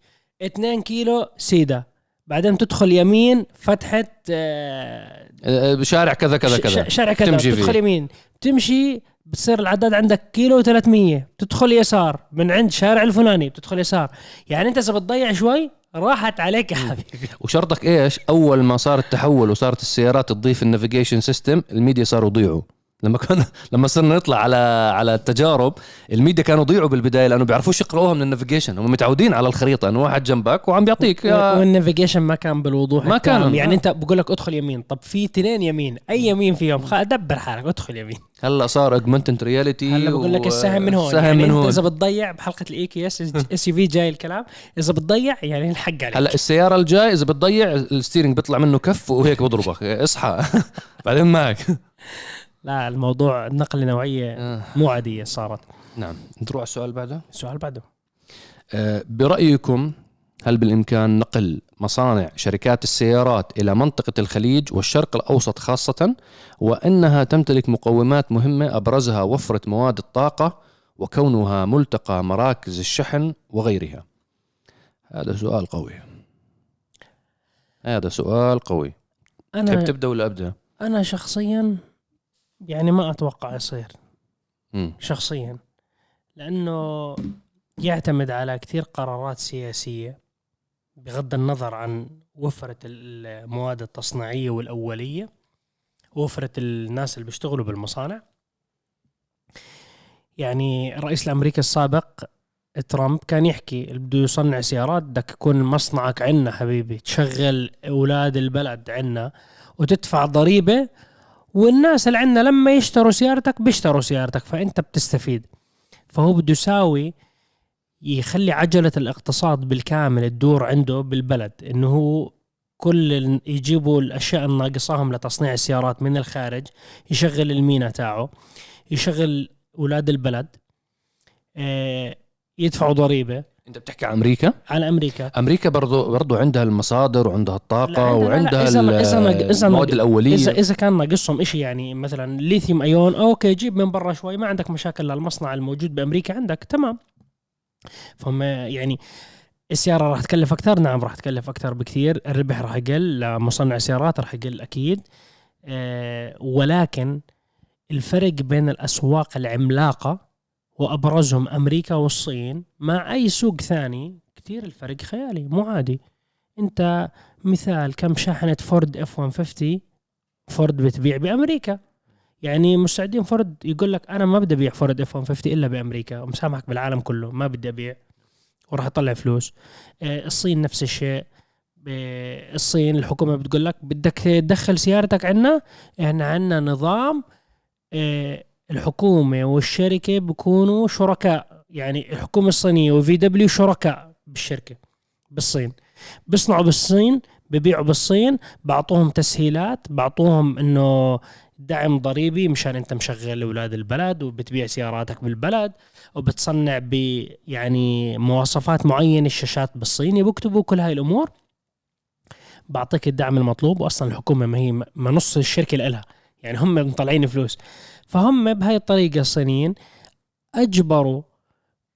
2 كيلو سيدا. بعدين تدخل يمين فتحه آه، أه، بشارع كذا كذا كذا. شارع كذا تمشي تدخل فيه. يمين. تمشي بتصير العداد عندك كيلو 300 تدخل يسار. من عند شارع الفلاني بتدخل يسار. يعني انت اذا بتضيع شوي راحت عليك يا حبيبي. وشرطك إيش؟ أول ما صار التحول وصارت السيارات تضيف ال navigation system ال media صاروا يضيعوا. لما كنا لما صرنا نطلع على على التجارب الميديا كانوا يضيعوا بالبداية لأنه بيعرفوش يقراوها من ال navigation هم متعودين على الخريطة إنه واحد جنبك وعم بيعطيك يا وال navigation ما كان بالوضوح ما كان،. يعني آه. أنت بقول لك ادخل يمين. طب في اثنين يمين. أي يمين فيهم؟ دبر حالك ادخل يمين. هلا صار augmented reality هلا بقول لك السهم من هون. السهم يعني من أنت هون. إذا بتضيع بحلقة ال EQS في جاي الكلام إذا بتضيع يعني الحق عليك. هلا السيارة الجاي إذا بتضيع ال steering بيطلع منه كف وهيك بضربك. اصحى. بعدين معك. لا الموضوع نقل نوعية آه، مو عادية صارت. نعم. نروح على السؤال بعده؟ السؤال بعده. آه، برأيكم هل بالإمكان نقل مصانع شركات السيارات إلى منطقة الخليج والشرق الأوسط خاصة وأنها تمتلك مقومات مهمة أبرزها وفرة مواد الطاقة وكونها ملتقى مراكز الشحن وغيرها؟ هذا سؤال قوي. هذا سؤال قوي. تحب أنا تبدأ ولا أبدأ؟ أنا شخصيا يعني ما أتوقع يصير مم. شخصيا لأنه يعتمد على كثير قرارات سياسية بغض النظر عن وفرة المواد التصنيعية والأولية وفرة الناس اللي بيشتغلوا بالمصانع يعني الرئيس الامريكي السابق ترامب كان يحكي اللي بده يصنع سيارات بدك يكون مصنعك عنا حبيبي تشغل أولاد البلد عنا وتدفع ضريبة والناس اللي عندنا لما يشتروا سيارتك بيشتروا سيارتك فأنت بتستفيد. فهو بده يساوي يخلي عجلة الاقتصاد بالكامل تدور عنده بالبلد إنه هو كل يجيبوا الأشياء الناقصاهم لتصنيع السيارات من الخارج يشغل المينا تاعه يشغل أولاد البلد آه، يدفعوا ضريبة. أنت بتحكي عن أمريكا؟ على أمريكا. أمريكا برضو برضو عندها المصادر وعندها لا، الطاقة عندها- لا، لا، وعندها إذا ما- إذا المواد الأولية. اذا إذا كان ناقصهم شيء يعني مثلا lithium ion okay جيب من برا شوي ما عندك مشاكل للمصنع الموجود بأمريكا عندك تمام. فهم يعني السيارة راح تكلف أكثر؟ نعم راح تكلف أكثر بكثير. الربح راح يقل لمصنع السيارات راح يقل أكيد. آه، ولكن الفرق بين الأسواق العملاقة وأبرزهم أمريكا والصين مع أي سوق ثاني. كثير الفرق خيالي مو عادي. أنت مثال كم شاحنه فورد F-150 فورد بتبيع بأمريكا؟ يعني مستعدين فورد يقول لك أنا ما بدي أبيع فورد F-150 إلا بأمريكا ومسامحك بالعالم كله ما بدي أبيع وراح أطلع فلوس. آه، الصين نفس الشيء. آه، الصين الحكومة بتقول لك بدك تدخل سيارتك عنا إحنا عنا نظام آه، الحكومة والشركة بيكونوا شركاء. يعني الحكومة الصينية وفي دبليو شركاء بالشركة بالصين. بيصنعوا بالصين ببيعوا بالصين بعطوهم تسهيلات بعطوهم إنه دعم ضريبي مشان أنت مشغل أولاد البلد وبتبيع سياراتك بالبلد وبتصنع ب يعني مواصفات معينة الشاشات بالصيني بكتبوا كل هاي الأمور. بعطيك الدعم المطلوب. واصلا الحكومة ما هي ما نص الشركة لها يعني هم مطلعين فلوس. فهم بهاي الطريقة الصينيين أجبروا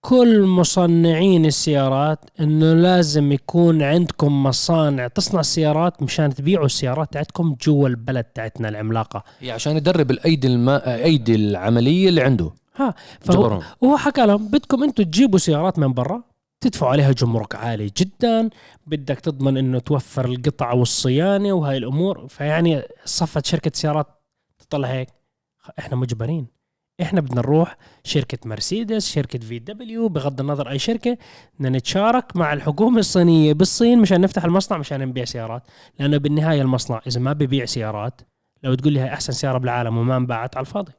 كل مصنعين السيارات إنه لازم يكون عندكم مصانع تصنع السيارات مشان تبيعوا السيارات تاعتكم جوا البلد تاعتنا العملاقة. هي عشان يدرب الأيدي الما... أيدي العملية اللي عنده. ها فهو وهو حكى لهم بدكم أنتم تجيبوا سيارات من برا تدفعوا عليها جمرك عالي جدا بدك تضمن إنه توفر القطع والصيانة وهاي الأمور فيعني صفت شركة سيارات تطلع هيك. إحنا مجبرين. إحنا بدنا نروح شركة مرسيدس شركة في دبليو بغض النظر أي شركة بدنا نتشارك مع الحكومة الصينية بالصين مشان نفتح المصنع مشان نبيع سيارات. لأنه بالنهاية المصنع إذا ما ببيع سيارات لو تقول لي هاي أحسن سيارة بالعالم وما انباعت على الفاضي.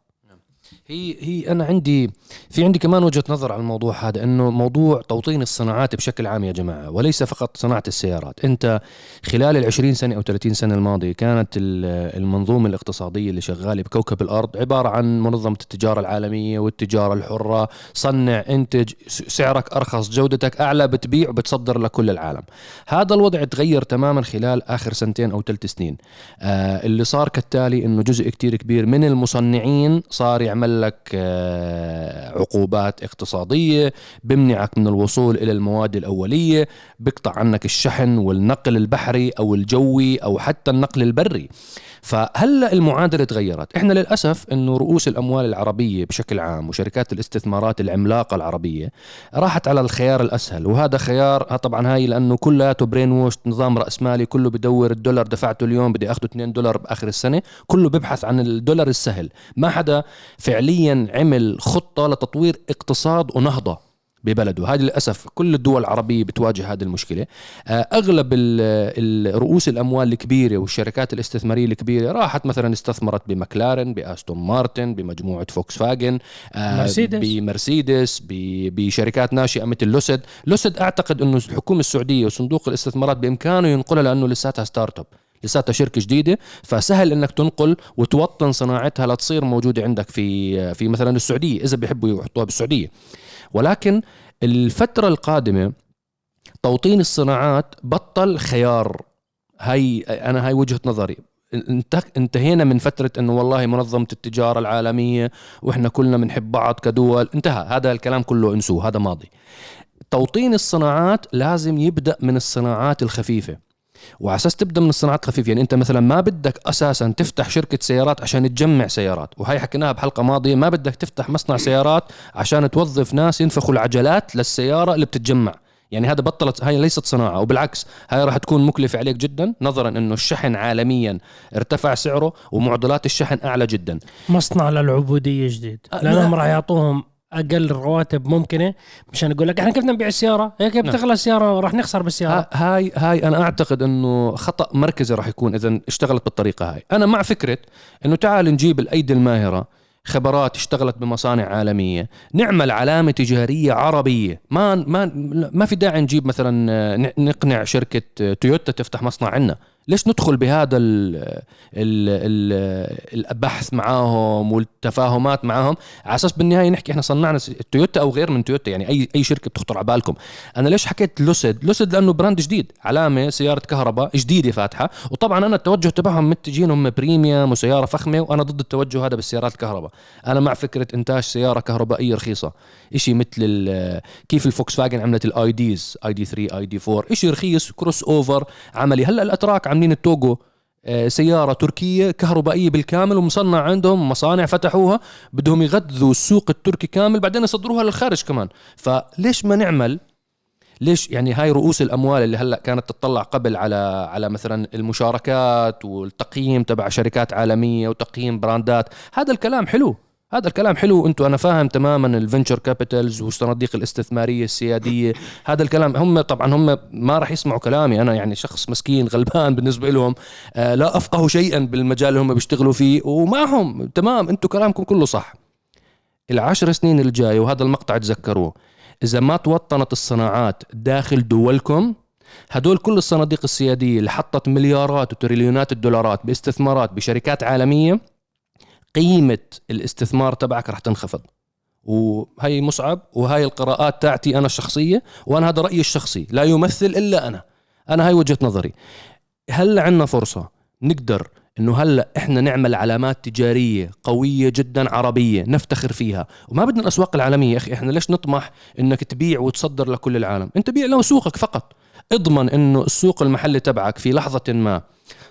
هي هي أنا عندي في عندي كمان وجهة نظر على الموضوع هذا إنه موضوع توطين الصناعات بشكل عام يا جماعة وليس فقط صناعة السيارات. أنت خلال ال 20 سنة أو 30 سنة الماضية كانت المنظومة الاقتصادية اللي شغالة بكوكب الأرض عبارة عن منظمة التجارة العالمية والتجارة الحرة صنع إنتج سعرك أرخص جودتك أعلى بتبيع وبتصدر لكل العالم. هذا الوضع تغير تماما خلال آخر سنتين أو ثلاث سنين. آه اللي صار كالتالي إنه جزء كتير كبير من المصنعين صار يعمل لك آه، عقوبات اقتصادية بمنعك من الوصول إلى المواد الأولية بيقطع عنك الشحن والنقل البحري أو الجوي أو حتى النقل البري. فهلأ المعادلة تغيرت؟ إحنا للأسف إنه رؤوس الأموال العربية بشكل عام وشركات الاستثمارات العملاقة العربية راحت على الخيار الأسهل وهذا خيار طبعا هاي لأنه كلياته brainwash نظام راسمالي كله بدور الدولار دفعته اليوم بدي اخذه 2 دولار بآخر السنة كله بيبحث عن الدولار السهل. ما حدا فعليا عمل خطة لتطوير اقتصاد ونهضة. ببلده. هذه للأسف كل الدول العربية بتواجه هذه المشكلة. آه، أغلب رؤوس الأموال الكبيرة والشركات الاستثمارية الكبيرة راحت مثلا استثمرت بمكلارن بأستون مارتن بمجموعة فوكس فاجن آه، مرسيدس بمرسيدس بشركات ناشئة مثل لوسيد. لوسيد أعتقد أنه الحكومة السعودية وصندوق الاستثمارات بإمكانه ينقلها لأنه لساتها startup لساتها شركة جديدة. فسهل إنك تنقل وتوطن صناعتها لتصير موجودة عندك في في مثلا السعودية إذا بيحبوا يحطوها بالسعودية. ولكن الفترة القادمة توطين الصناعات بطل خيار. هاي أنا هاي وجهة نظري. انتهينا من فترة إنه والله منظمة التجارة العالمية وإحنا كلنا بنحب بعض كدول. انتهى. هذا الكلام كله انسوه. هذا ماضي. توطين الصناعات لازم يبدأ من الصناعات الخفيفة. وعلى أساس تبدأ من الصناعات الخفيفه يعني أنت مثلا ما بدك أساسا تفتح شركة سيارات عشان تجمع سيارات وهي حكيناها بحلقة ماضية ما بدك تفتح مصنع سيارات عشان توظف ناس ينفخوا العجلات للسيارة اللي بتتجمع. يعني هذا بطلت هاي ليست صناعة وبالعكس هاي راح تكون مكلفة عليك جدا نظرا إنه الشحن عالميا ارتفع سعره ومعضلات الشحن أعلى جدا. مصنع للعبودية جديد لأنهم راح يعطوهم أقل رواتب ممكنة مشان يقول لك إحنا كيف نبيع السيارة؟ هيك نعم. بتغلى السيارة؟ وراح نخسر بالسيارة. هاي هاي أنا أعتقد إنه خطأ مركزي راح يكون إذا اشتغلت بالطريقة هاي، أنا مع فكرة إنه تعال نجيب الأيدي الماهرة خبرات اشتغلت بمصانع عالمية نعمل علامة تجارية عربية. ما ما ما في داعي نجيب مثلا نقنع شركة تويوتا تفتح مصنع عندنا ليش ندخل بهذا ال ال ال البحث معاهم والتفاهمات معاهم؟ على أساس بالنهاية نحكي إحنا صنعنا تويوتا أو غير من تويوتا يعني اي أي شركة بتخطر على بالكم. أنا ليش حكيت لوسيد؟ لوسيد لأنه brand جديد علامة سيارة كهرباء جديدة فاتحة وطبعا أنا التوجه تبعهم متجهينهم premium وسيارة فخمة وأنا ضد التوجه هذا بالسيارات الكهرباء. أنا مع فكرة إنتاج سيارة كهربائية رخيصة شيء مثل كيف الفوكس فاجن عملت ال IDs ID 3 ID 4 شيء رخيص crossover عملي. هلأ الأتراك عاملين التوج آه، سيارة تركية كهربائية بالكامل ومصنع عندهم مصانع فتحوها بدهم يغذوا السوق التركي كامل بعدين يصدروها للخارج كمان. فليش ما نعمل؟ ليش يعني هاي رؤوس الأموال اللي هلأ كانت تطلع قبل على على مثلا المشاركات والتقييم تبع شركات عالمية وتقييم brand ات؟ هذا الكلام حلو. هذا الكلام حلو أنتم أنا فاهم تماما ال venture capitals والصناديق الاستثمارية السيادية. هذا الكلام هم طبعا هم ما راح يسمعوا كلامي أنا يعني شخص مسكين غلبان بالنسبة لهم. آه لا افقه شيئا بالمجال اللي هم بيشتغلوا فيه ومعهم تمام أنتم كلامكم كله صح. العشر سنين الجايه وهذا المقطع تذكروه. إذا ما توطنت الصناعات داخل دولكم هدول كل الصناديق السيادية اللي حطت مليارات وتريليونات الدولارات باستثمارات بشركات عالمية قيمة الاستثمار تبعك رح تنخفض. وهي مصعب وهاي القراءات تاعتي أنا الشخصيه وأنا هذا رأيي الشخصي لا يمثل إلا أنا. أنا هاي وجهة نظري. هل عندنا فرصة نقدر إنه هلأ إحنا نعمل علامات تجارية قوية جدا عربية نفتخر فيها؟ وما بدنا الأسواق العالمية يا أخي إحنا ليش نطمح إنك تبيع وتصدر لكل العالم؟ أنت بيع له سوقك فقط. اضمن إنه السوق المحلي تبعك في لحظة ما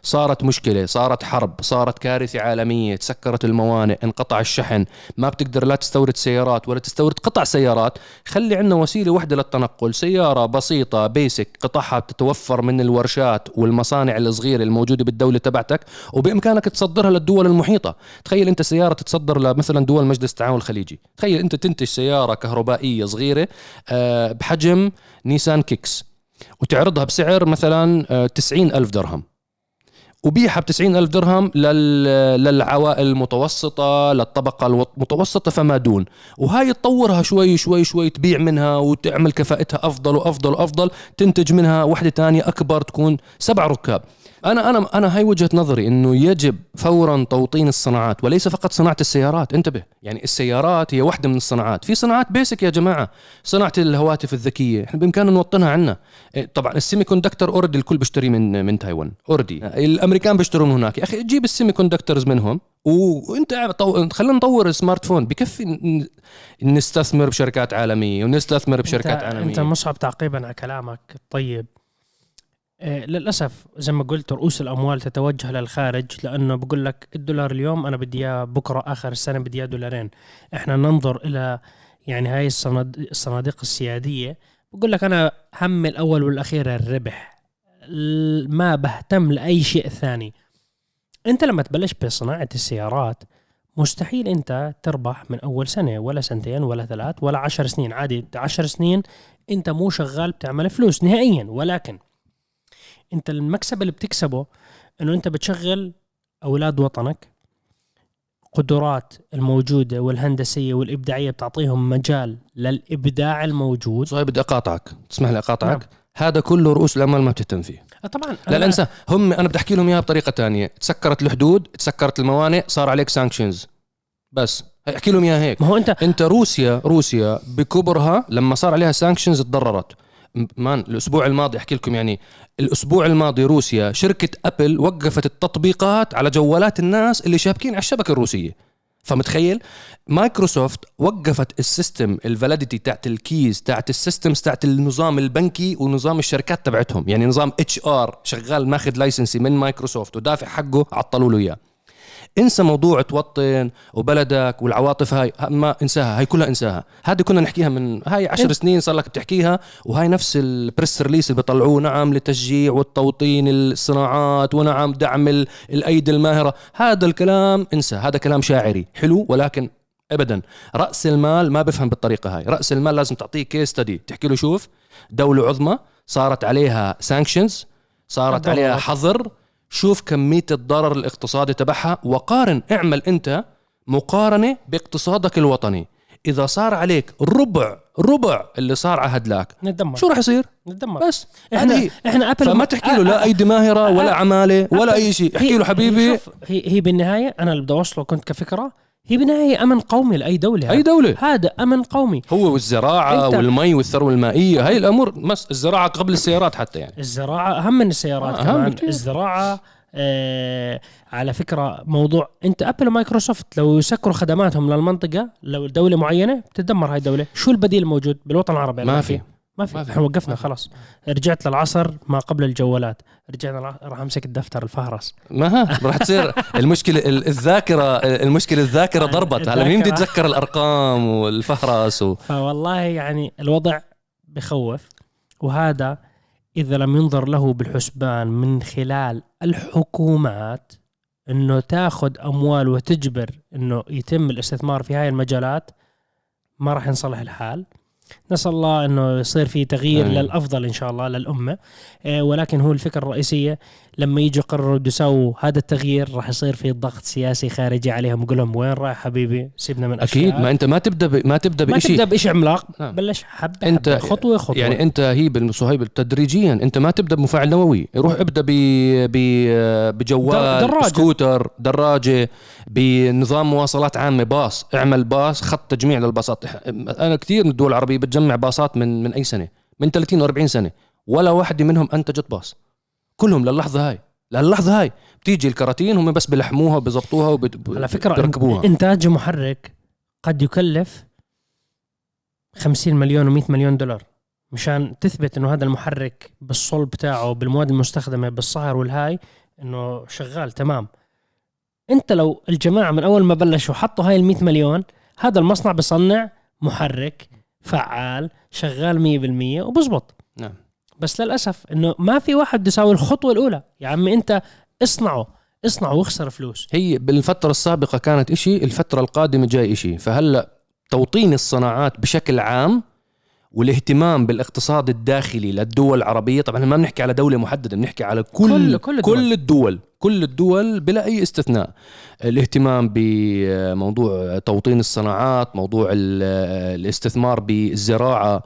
صارت مشكلة صارت حرب صارت كارثة عالمية تسكرت الموانئ انقطع الشحن ما بتقدر لا تستورد سيارات ولا تستورد قطع سيارات. خلي عندنا وسيلة واحدة للتنقل سيارة بسيطة basic قطعها بتتوفر من الورشات والمصانع الصغيرة الموجودة بالدولة تبعتك وبإمكانك تصدرها للدول المحيطة. تخيل أنت سيارة تتصدر لمثلا دول مجلس التعاون الخليجي. تخيل أنت تنتج سيارة كهربائية صغيرة آه، بحجم نيسان كيكس وتعرضها بسعر مثلا آه، تسعين ألف درهم. وبيعها ب ألف درهم للعوائل المتوسطة للطبقة المتوسطة فما دون. وهاي تطورها شوي شوي شوي تبيع منها وتعمل كفاءتها أفضل وأفضل وأفضل تنتج منها وحدة تانية أكبر تكون سبع ركاب. أنا أنا أنا هاي وجهة نظري إنه يجب فورا توطين الصناعات وليس فقط صناعة السيارات. انتبه يعني السيارات هي واحدة من الصناعات. في صناعات بيسك يا جماعة. صناعة الهواتف الذكية. إحنا بإمكاننا نوطنها عنا. إيه، طبعا ال semiconductor already الكل بيشتري من من تايوان. already الأمريكان بيشتروا من هناك. يا أخي جيب ال semiconductors منهم وانت طو... خلينا نطور ال smartphone. بكفي نستثمر بشركات عالمية ونستثمر بشركات أنت عالمية. أنت مصعب تعقيبا على كلامك طيب آه، للأسف زي ما قلت رؤوس الأموال تتوجه للخارج لأنه بقول لك الدولار اليوم أنا بدي إياه بكرة آخر السنة بدي إياه دولارين. إحنا ننظر إلى يعني هاي الصناديق السيادية. بقول لك أنا همي الأول والأخير الربح. ما بهتم لأي شيء ثاني. أنت لما تبلش بصناعة السيارات مستحيل أنت تربح من أول سنة ولا سنتين ولا ثلاث ولا عشر سنين. عادي عشر سنين أنت مو شغال بتعمل فلوس نهائيا ولكن انت المكسب اللي بتكسبه انه انت بتشغل أولاد وطنك قدرات الموجودة والهندسية والإبداعية بتعطيهم مجال للإبداع الموجود. صحيح بدي أقاطعك تسمح لي أقاطعك؟ نعم. هذا كله رؤوس الأموال ما بتهتم فيه. آه، طبعا. لا لا انسى. هم أنا بدي أحكي لهم إياها بطريقة تانية. تسكرت الحدود تسكرت الموانئ صار عليك sanctions بس احكي لهم إياها هيك. ما هو انت أنت روسيا روسيا بكبرها لما صار عليها sanctions تضررت. man الأسبوع الماضي أحكي لكم يعني الأسبوع الماضي روسيا شركة أبل وقفت التطبيقات على جوالات الناس اللي شابكين على الشبكة الروسية. فمتخيل؟ مايكروسوفت وقفت ال system ال validity تاعت ال keys تاعت ال systems تاعت النظام البنكي ونظام الشركات تبعتهم. يعني نظام HR شغال ماخذ license من مايكروسوفت ودافع حقه عطلوا له إياه. انسى موضوع توطن وبلدك والعواطف هاي ما انساها هاي كلها انساها. هذه كنا نحكيها من هاي عشر إيه. سنين صار لك بتحكيها وهاي نفس ال press release اللي بيطلعوه نعم لتشجيع والتوطين الصناعات ونعم دعم الأيدي الماهرة. هذا الكلام انسى هذا كلام شاعري حلو ولكن ابدا. رأس المال ما بفهم بالطريقة هاي. رأس المال لازم تعطيه case study تحكي له شوف دولة عظمى صارت عليها sanctions صارت عليها حظر شوف كمية الضرر الاقتصادي تبعها وقارن اعمل أنت مقارنة باقتصادك الوطني. إذا صار عليك ربع ربع اللي صار على هدلاك نتدمر. شو راح يصير؟ نتدمر. بس. إحنا هي. إحنا ابل فما تحكي له لا ايدي ماهره ولا عمالة ولا أي شيء. احكي له حبيبي. هي, هي هي بالنهاية أنا اللي بدي أوصله كنت كفكرة هي بالنهايه أمن قومي لأي دولة. أي دولة؟ هذا أمن قومي. هو والزراعة والمي والثروة المائية هاي الأمور مس الزراعة قبل السيارات حتى يعني. الزراعة أهم من السيارات آه كمان. الزراعة آه على فكرة موضوع أنت أبل ومايكروسوفت لو يسكروا خدماتهم للمنطقة لو دولة معينة بتدمر هاي الدولة. شو البديل الموجود بالوطن العربي؟ ما في. ما في. إحنا وقفنا خلاص. رجعت للعصر ما قبل الجوالات. رجعنا راح امسك الدفتر الفهرس. ما راح تصير المشكلة الذاكرة المشكلة الذاكرة ضربت. هلا مين بده يتذكر الأرقام والفهرس و... فوالله يعني الوضع بخوف وهذا إذا لم ينظر له بالحسبان من خلال الحكومات إنه تاخذ أموال وتجبر إنه يتم الاستثمار في هاي المجالات ما راح ينصلح الحال. نسأل الله إنه يصير في تغيير آمين. للأفضل إن شاء الله للأمة. آه، ولكن هو الفكرة الرئيسية لما يجوا يقرروا بده يسووا هذا التغيير راح يصير في ضغط سياسي خارجي عليهم. يقول لهم وين رايح حبيبي؟ سيبنا من أكيد. أشياء. ما أنت ما تبدأ ب... ما تبدأ ما بشيء تبدأ بشيء عملاق. نعم. بلش حبه أنت- حبة خطوة خطوة. يعني أنت هي بالصهيب تدريجيا. أنت ما تبدأ بمفاعل نووي. روح ابدأ ب ب بجوال در- دراجة. سكوتر دراجة بنظام مواصلات عامة باص. اعمل باص خط تجميع للباصات. أنا كثير من الدول العربية بتجمع باصات من من أي سنة؟ من 30 و40 سنة. ولا واحدة منهم أنتجت باص. كلهم للحظه هاي للحظه هاي. بتيجي الكراتين هم بس بلحموها وبزبطوها وب... على فكرة بيركبوها. إنتاج محرك قد يكلف 50 مليون و100 مليون دولار. مشان تثبت إنه هذا المحرك بالصلب بتاعه بالمواد المستخدمة بالصهر والهاي إنه شغال تمام. أنت لو الجماعة من أول ما بلشوا حطوا هاي ال 100 مليون هذا المصنع بصنع محرك. فعال شغال 100% وبزبط. نعم. بس للأسف إنه ما في واحد بده يساوي الخطوة الأولى. يا عمي أنت اصنعه اصنعه واخسر فلوس. هي بالفترة السابقة كانت إشي الفترة القادمة جاي إشي. فهلأ توطين الصناعات بشكل عام والاهتمام بالاقتصاد الداخلي للدول العربية. طبعا ما بنحكي على دولة محددة بنحكي على كل كل- كل الدول. كل الدول. كل الدول بلا أي استثناء. الاهتمام بموضوع توطين الصناعات موضوع ال- الاستثمار بالزراعة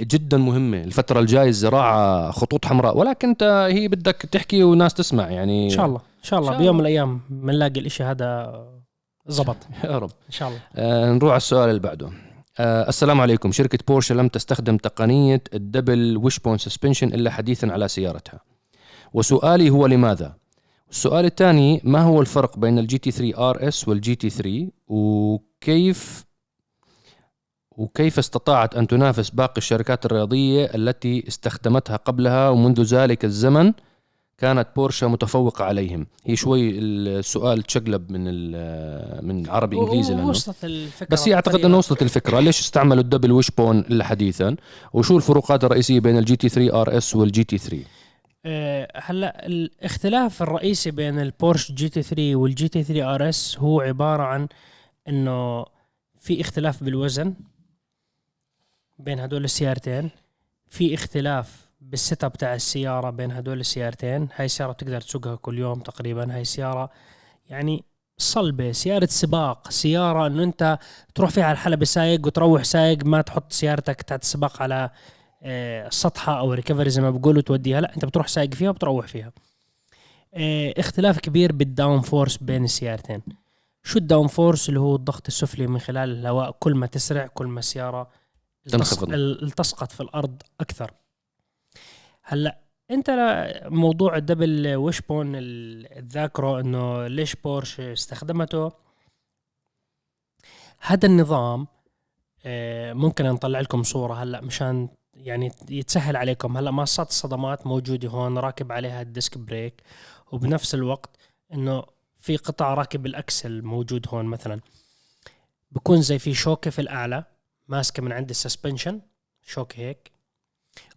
جدا مهمة. الفترة الجاية الزراعة خطوط حمراء. ولكن انت هي بدك تحكي والناس تسمع يعني إن شاء الله. إن شاء الله. إن شاء بيوم من. الأيام بنلاقي الإشي هذا زبط يا رب. إن شاء الله. آه نروح على السؤال اللي بعده. آه السلام عليكم. شركة بورشا لم تستخدم تقنية ال double wishbone suspension إلا حديثا على سيارتها. وسؤالي هو لماذا؟ السؤال الثاني ما هو الفرق بين ال GT 3 RS وال GT 3 وكيف وكيف استطاعت أن تنافس باقي الشركات الرياضية التي استخدمتها قبلها ومنذ ذلك الزمن؟ كانت بورشا متفوقة عليهم. هي شوي السؤال تشقلب من ال- من عربي إنجليزي لأنه. وصلت الفكرة بس هي أعتقد إنه وصلت الفكرة. ليش استعملوا ال double wishbone إلا حديثا؟ وشو الفروقات الرئيسية بين ال GT 3 RS وال GT 3 آه، هلا الاختلاف الرئيسي بين البورش GT 3 وال GT 3 RS هو عبارة عن إنه في اختلاف بالوزن بين هدول السيارتين. في اختلاف بال setup تاع السيارة بين هدول السيارتين. هاي السيارة بتقدر تسوقها كل يوم تقريبا. هاي السيارة يعني صلبة سيارة سباق سيارة إنه أنت تروح فيها على الحلبة سايق وتروح سايق ما تحط سيارتك تاعت السباق على آه، سطحة أو recovery زي ما بقولوا توديها. لا أنت بتروح سايق فيها وبتروح فيها. آه، اختلاف كبير بال downforce بين السيارتين. شو ال downforce؟ اللي هو الضغط السفلي من خلال الهواء. كل ما تسرع كل ما السيارة تنخفض. في الأرض أكثر. هلا انت موضوع ال double wishbone ال- الذاكرة انه ليش بورش استخدمته؟ هذا النظام آه، ممكن نطلع لكم صورة هلا مشان يعني يتسهل عليكم. هلا ماصات الصدمات موجودة هون راكب عليها ال disc brake وبنفس الوقت إنه في قطع راكب ال axle موجود هون مثلا. بكون زي في شوكة في الأعلى ماسكة من عند ال suspension شوكة هيك.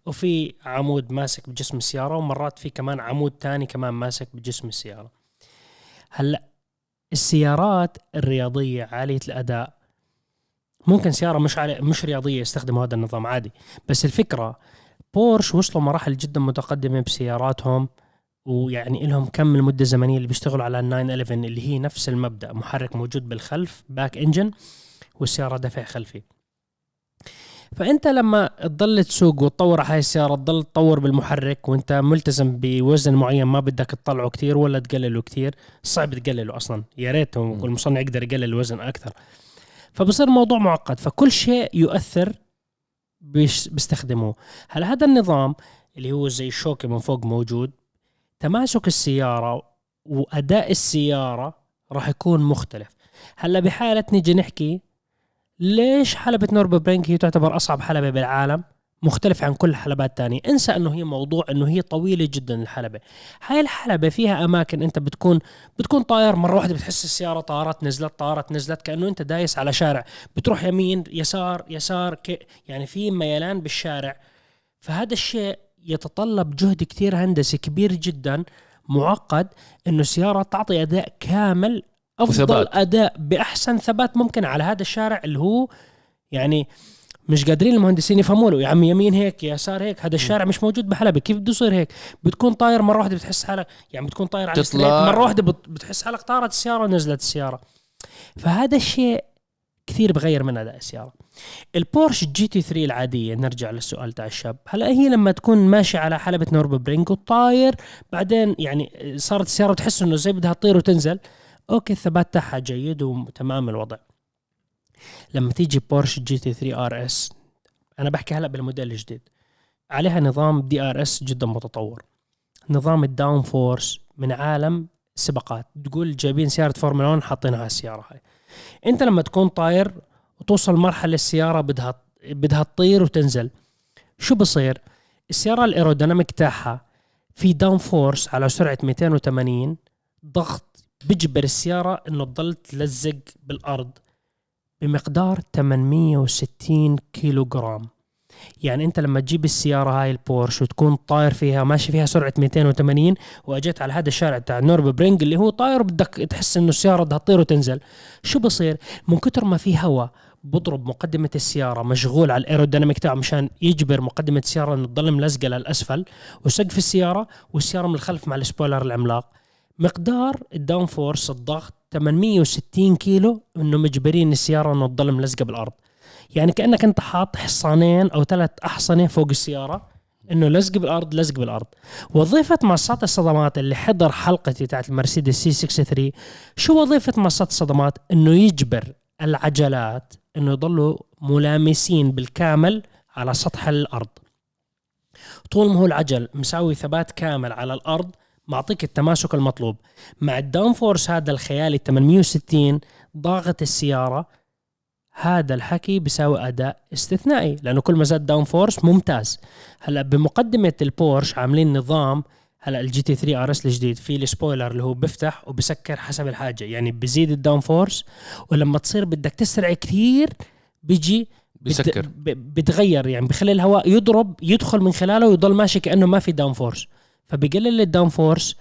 وفي عمود ماسك بجسم السيارة ومرات في كمان عمود تاني كمان ماسك بجسم السيارة. هلأ السيارات الرياضية عالية الأداء. ممكن سيارة مش عالي مش رياضية يستخدموا هذا النظام عادي. بس الفكرة بورش وصلوا مراحل جدا متقدمة بسياراتهم ويعني لهم كم المدة الزمنية اللي بيشتغلوا على ال 911 اللي هي نفس المبدأ محرك موجود بالخلف باك إنجن والسيارة دفع خلفي. فأنت لما تضل تسوق وتطور على هاي السيارة تضل تطور بالمحرك وأنت ملتزم بوزن معين ما بدك تطلعه كتير ولا تقلله كتير صعب تقلله أصلا. يا ريت المصنع يقدر يقلل الوزن أكثر. فبصير الموضوع معقد. فكل شيء يؤثر بيستخدموه. هلا هذا النظام اللي هو زي الشوكة من فوق موجود تماسك السيارة وأداء السيارة راح يكون مختلف. هلأ بحالة نيجي نحكي ليش حلبة نوربرينج هي تعتبر أصعب حلبة بالعالم؟ مختلف عن كل الحلبات الثانية انسى إنه هي موضوع إنه هي طويلة جدا الحلبة. هاي الحلبة فيها أماكن أنت بتكون بتكون طاير مرة واحدة بتحس السيارة طارت نزلت طارت نزلت كأنه أنت دايس على شارع. بتروح يمين يسار يسار ك... يعني في ميلان بالشارع. فهذا الشيء يتطلب جهد كتير هندسي كبير جدا معقد إنه السيارة تعطي أداء كامل أفضل وثبات. أداء بأحسن ثبات ممكن على هذا الشارع اللي هو يعني مش قادرين المهندسين يفهموا له يا عم يمين هيك يسار هيك هذا الشارع مش موجود بحلبة. كيف بده يصير هيك؟ بتكون طاير مرة واحدة بتحس حالك يعني بتكون طاير على تطلع. مرة واحدة بت- بتحس حالك طارت السيارة ونزلت السيارة. فهذا الشيء كثير بغير من أداء السيارة. البورش GT 3 العادية نرجع للسؤال تاع الشاب. هلا هي لما تكون ماشي على حلبة نوربورغرينغ وطاير بعدين يعني صارت السيارة بتحس إنه زي بدها تطير وتنزل. أوكي الثبات تاعها جيد وتمام الوضع. لما تيجي بورش GT 3 RS أنا بحكي هلا بالموديل الجديد. عليها نظام DRS جدا متطور. نظام ال downforce من عالم سباقات. تقول جايبين سيارة فورمولا 1 حاطينها على السيارة هاي. أنت لما تكون طاير وتوصل مرحلة السيارة بدها بدها تطير وتنزل. شو بصير؟ السيارة ال aerodynamic تاعها في downforce على سرعة 280 ضغط بيجبر السيارة إنه تضل تلزق بالأرض بمقدار 860 كيلو جرام يعني أنت لما تجيب السيارة هاي البورش وتكون طاير فيها ماشي فيها سرعة 280 وأجيت على هذا الشارع تاع نوربورغرينغ اللي هو طاير بدك تحس إنه السيارة بدها تطير وتنزل. شو بصير؟ من كتر ما في هواء بضرب مقدمة السيارة مشغول على ال aerodynamic تاعه مشان يجبر مقدمة السيارة إنه تضل ملزقة للأسفل وسقف السيارة والسيارة من الخلف مع ال spoiler العملاق. مقدار ال downforce الضغط 860 كيلو إنه مجبرين السيارة إنه تضل ملزقة بالأرض. يعني كأنك أنت حاط حصانين أو ثلاث أحصنة فوق السيارة إنه لزق بالأرض لزق بالأرض. وظيفة ماصات الصدمات اللي حضر حلقتي تاعت المرسيدس C 63 شو وظيفة ماصات الصدمات؟ إنه يجبر العجلات إنه يضلوا ملامسين بالكامل على سطح الأرض. طول ما هو العجل مساوي ثبات كامل على الأرض معطيك التماسك المطلوب. مع ال downforce هذا الخيالي 860 ضاغط السيارة هذا الحكي بيساوي أداء استثنائي لأنه كل ما زاد downforce ممتاز. هلأ بمقدمة البورش عاملين نظام هلأ ال GT 3 RS الجديد في ال spoiler اللي هو بيفتح وبسكر حسب الحاجة يعني بزيد ال downforce ولما تصير بدك تسرع كثير بيجي بت- بيسكر ب- بتغير يعني بخلي الهواء يضرب يدخل من خلاله ويضل ماشي كأنه ما في downforce. فبقلل ال downforce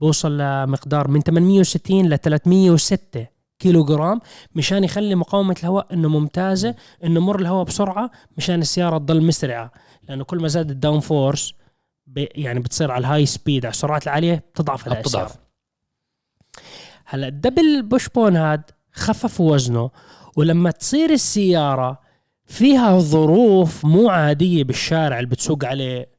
بوصل لمقدار من 860 ل 306 كيلو جرام مشان يخلي مقاومة الهواء إنه ممتازة إنه مر الهواء بسرعة مشان السيارة تضل مسرعة لأنه كل ما زاد ال downforce يعني بتصير على ال high speed على السرعات العالية بتضعف بتضعف. هلا ال double wishbone هاد خففوا وزنه ولما تصير السيارة فيها ظروف مو عادية بالشارع اللي بتسوق عليه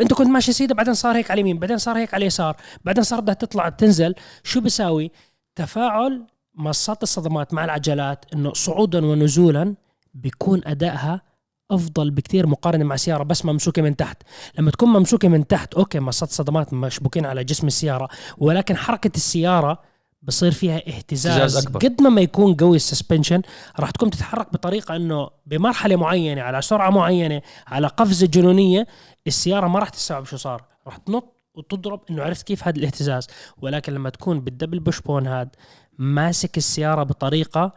انت كنت ماشي سيدة بعدين صار هيك على اليمين بعدين صار هيك على اليسار بعدين صار بدها تطلع تنزل شو بيساوي؟ تفاعل مصات الصدمات مع العجلات إنه صعودا ونزولا بيكون أدائها أفضل بكثير مقارنة مع سيارة بس ممسوكة من تحت. لما تكون ممسوكة من تحت أوكي مصات صدمات مشبوكين على جسم السيارة ولكن حركة السيارة بصير فيها اهتزاز, اهتزاز أكبر. قد ما ما يكون قوي ال suspension راح تكون تتحرك بطريقة إنه بمرحلة معينة على سرعة معينة على قفزة جنونية السيارة ما راح تستوعب شو صار. راح تنط وتضرب إنه عرفت كيف هذا الاهتزاز. ولكن لما تكون بال double wishbone هاد ماسك السيارة بطريقة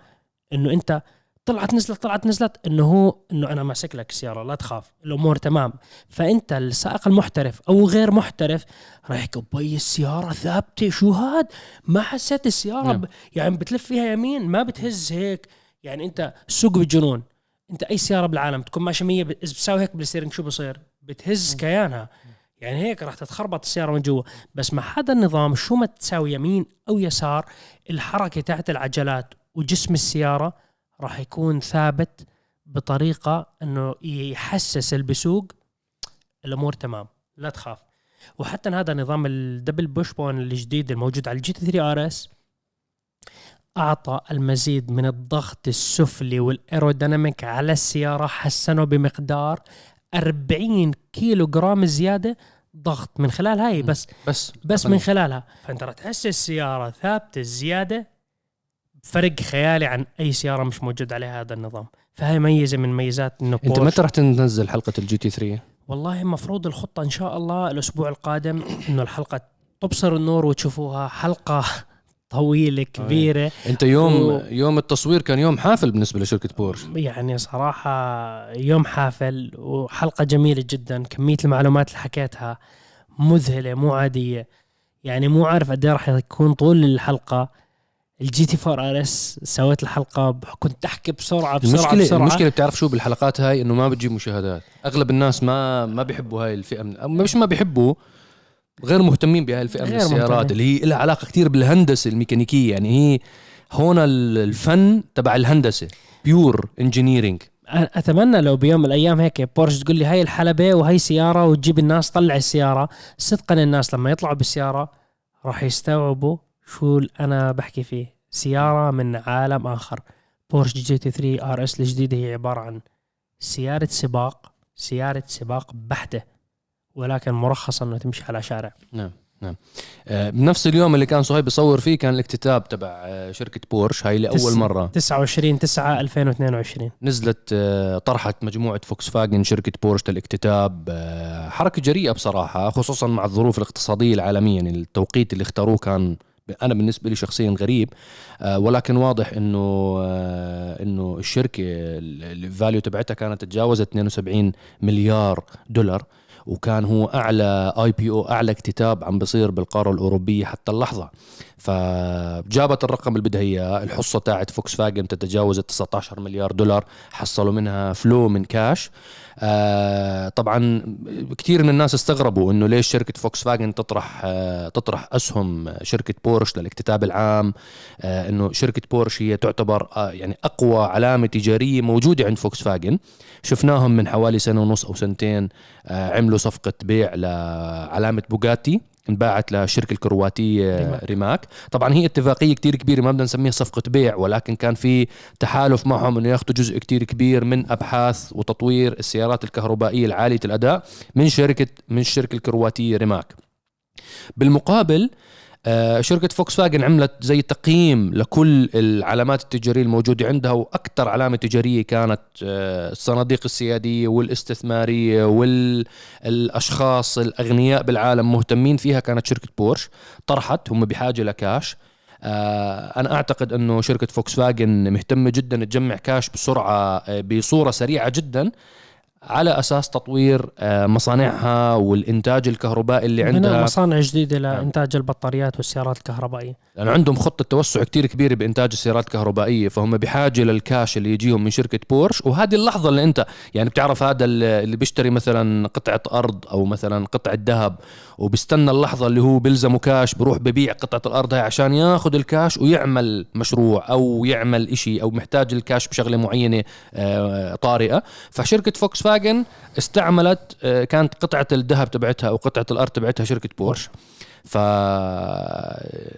إنه أنت طلعت نزلت طلعت نزلت إنه هو إنه أنا ماسك لك السيارة لا تخاف الأمور تمام. فأنت السائق المحترف أو غير محترف راح يحكي بي السيارة ثابتة شو هاد؟ ما حسيت السيارة نعم. ب... يعني بتلف فيها يمين ما بتهز هيك. يعني أنت سوق بالجنون أنت أي سيارة بالعالم تكون ماشيه 100 ب- اذا بتساوي هيك بال steering شو بصير؟ بتهز كيانها. يعني هيك راح تتخربط السيارة من جوا. بس مع هذا النظام شو ما تساوي يمين أو يسار الحركة تحت العجلات وجسم السيارة راح يكون ثابت بطريقة إنه يحسس اللي بيسوق الأمور تمام لا تخاف. وحتى هذا نظام ال double wishbone الجديد الموجود على ال GT 3 RS أعطى المزيد من الضغط السفلي وال aerodynamic على السيارة حسنه بمقدار. 40 كيلو جرام زيادة ضغط من خلال هاي مم. بس بس بس من خلالها. فأنت راح تحس السيارة ثابتة زيادة فرق خيالي عن أي سيارة مش موجود عليها هذا النظام. فهي ميزة من ميزات إنه أنت متى راح تنزل حلقة ال GT 3 والله مفروض الخطة إن شاء الله الأسبوع القادم إنه الحلقة تبصر النور وتشوفوها حلقة طويلة كبيرة. أنت يوم و- يوم التصوير كان يوم حافل بالنسبة لشركة بورش. يعني صراحة يوم حافل وحلقة جميلة جدا كمية المعلومات اللي حكيتها مذهلة مو عادية. يعني مو عارف قد إيه راح يكون طول الحلقة. ال GT 4 RS سويت الحلقة كنت أحكي بسرعة بسرعة المشكلة بسرعة. المشكلة بتعرف شو بالحلقات هاي؟ إنه ما بتجيب مشاهدات. أغلب الناس ما ما بيحبوا هاي الفئة من مش ما بيحبوا غير مهتمين بهاي الفئة من السيارات مهتمين. اللي هي لها علاقة كتير بالهندسة الميكانيكية. يعني هي هون ال- الفن تبع الهندسة pure engineering أتمنى لو بيوم من الأيام هيك بورش تقول لي هاي الحلبة وهي سيارة وتجيب الناس طلع السيارة. صدقا الناس لما يطلعوا بالسيارة راح يستوعبوا شو أنا بحكي فيه. سيارة من عالم آخر. بورش GT 3 RS الجديدة هي عبارة عن سيارة سباق سيارة سباق بحتة. ولكن مرخصه انه تمشي على شارع. نعم نعم. آه، بنفس اليوم اللي كان صهيب بيصور فيه كان الاكتتاب تبع آه، شركة بورش. هاي لأول تس- مرة. 29 9 2022 نزلت آه، طرحت مجموعة فوكس فاجن شركة بورش للاكتتاب. حركة جريئة بصراحة خصوصا مع الظروف الاقتصادية العالمية. يعني التوقيت اللي اختاروه كان أنا بالنسبة لي شخصيا غريب. ولكن واضح إنه آه، إنه الشركة ال value تبعتها كانت تجاوزت 72 مليار دولار. وكان هو أعلى IPO أعلى اكتتاب عم بصير بالقارة الأوروبية حتى اللحظة. فجابت الرقم اللي بدها إياه الحصة تاعت فوكس فاجن تتجاوز ال 19 مليار دولار حصلوا منها flow من كاش آه طبعا كثير من الناس استغربوا إنه ليش شركة فوكس فاجن تطرح آه تطرح أسهم شركة بورش للاكتتاب العام آه إنه شركة بورش هي تعتبر يعني أقوى علامة تجارية موجودة عند فوكس فاجن شفناهم من حوالي سنة ونص أو سنتين عملوا صفقة بيع لعلامة بوغاتي انباعت للشركه الكرواتية ريماك. ريماك طبعا هي اتفاقية كتير كبيرة ما بدنا نسميها صفقة بيع ولكن كان في تحالف معهم إنه ياخذوا جزء كتير كبير من أبحاث وتطوير السيارات الكهربائية العالية الأداء من شركه من الشركة الكرواتية ريماك بالمقابل شركة فوكس فاجن عملت زي تقييم لكل العلامات التجارية الموجودة عندها وأكثر علامة تجارية كانت آه، الصناديق السيادية والاستثمارية والأشخاص الأغنياء بالعالم مهتمين فيها كانت شركة بورش طرحت هم بحاجة لكاش. آه، أنا أعتقد أنه شركة فوكس فاجن مهتمة جدا تجمع كاش بسرعة آه، بصورة سريعة جدا. على أساس تطوير آه، مصانعها والإنتاج الكهربائي اللي عندها. مصانع جديده لانتاج البطاريات والسيارات الكهربائية. لأنه عندهم خطة توسع كتير كبيرة بإنتاج السيارات الكهربائية فهم بحاجة للكاش اللي يجيهم من شركة بورش. وهذه اللحظة اللي أنت يعني بتعرف هذا اللي بيشتري مثلا قطعة أرض أو مثلا قطعة ذهب وبيستنى اللحظة اللي هو بيلزمه كاش بروح ببيع قطعة الأرض هاي عشان ياخذ الكاش ويعمل مشروع أو يعمل إشي أو محتاج الكاش بشغلة معينة آه، طارئة. فشركة فوكس فاجن استعملت آه، كانت قطعة الذهب تبعتها أو قطعة الأرض تبعتها شركة بورش.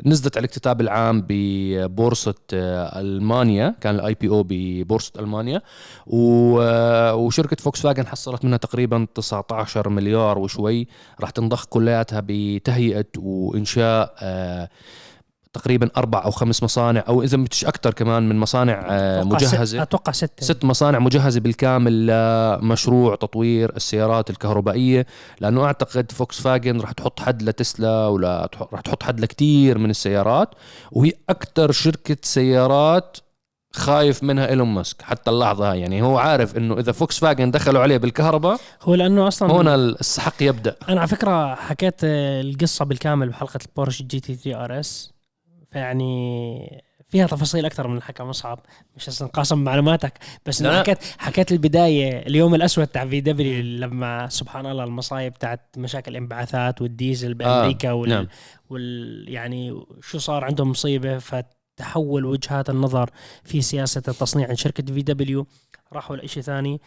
فنزلت على الاكتتاب العام ببورصة آه، ألمانيا. كان ال IPO ببورصة ألمانيا. و- آه، وشركة فوكس فاجن حصلت منها تقريبا 19 مليار وشوي. راح تنضخ كلياتها بتهيئة وإنشاء آه، تقريبا أربع أو خمس مصانع أو إذا مش أكثر كمان من مصانع آه، مجهزة. أتوقع ستة. ست مصانع مجهزة بالكامل لمشروع تطوير السيارات الكهربائية لأنه أعتقد فوكس فاجن رح تحط حد لتسلا ولا رح تحط حد لكتير من السيارات وهي أكتر شركة سيارات خايف منها إيلون ماسك حتى اللحظة هاي. يعني هو عارف إنه إذا فوكس فاجن دخلوا عليه بالكهرباء هو لأنه أصلا هون السحق يبدأ. أنا على فكرة حكيت القصة بالكامل بحلقة البورش جي تي 3 آر إس. فيعني فيها تفاصيل أكثر من الحكي مصعب مش هسه نقاسم معلوماتك بس. أنا حكيت حكيت البداية اليوم الأسود تاع VW لما سبحان الله المصايب تاعت مشاكل الانبعاثات والديزل بأمريكا آه، وال, نعم. وال يعني شو صار عندهم مصيبة فتحول وجهات النظر في سياسة التصنيع عند شركة VW راحوا لشيء ثاني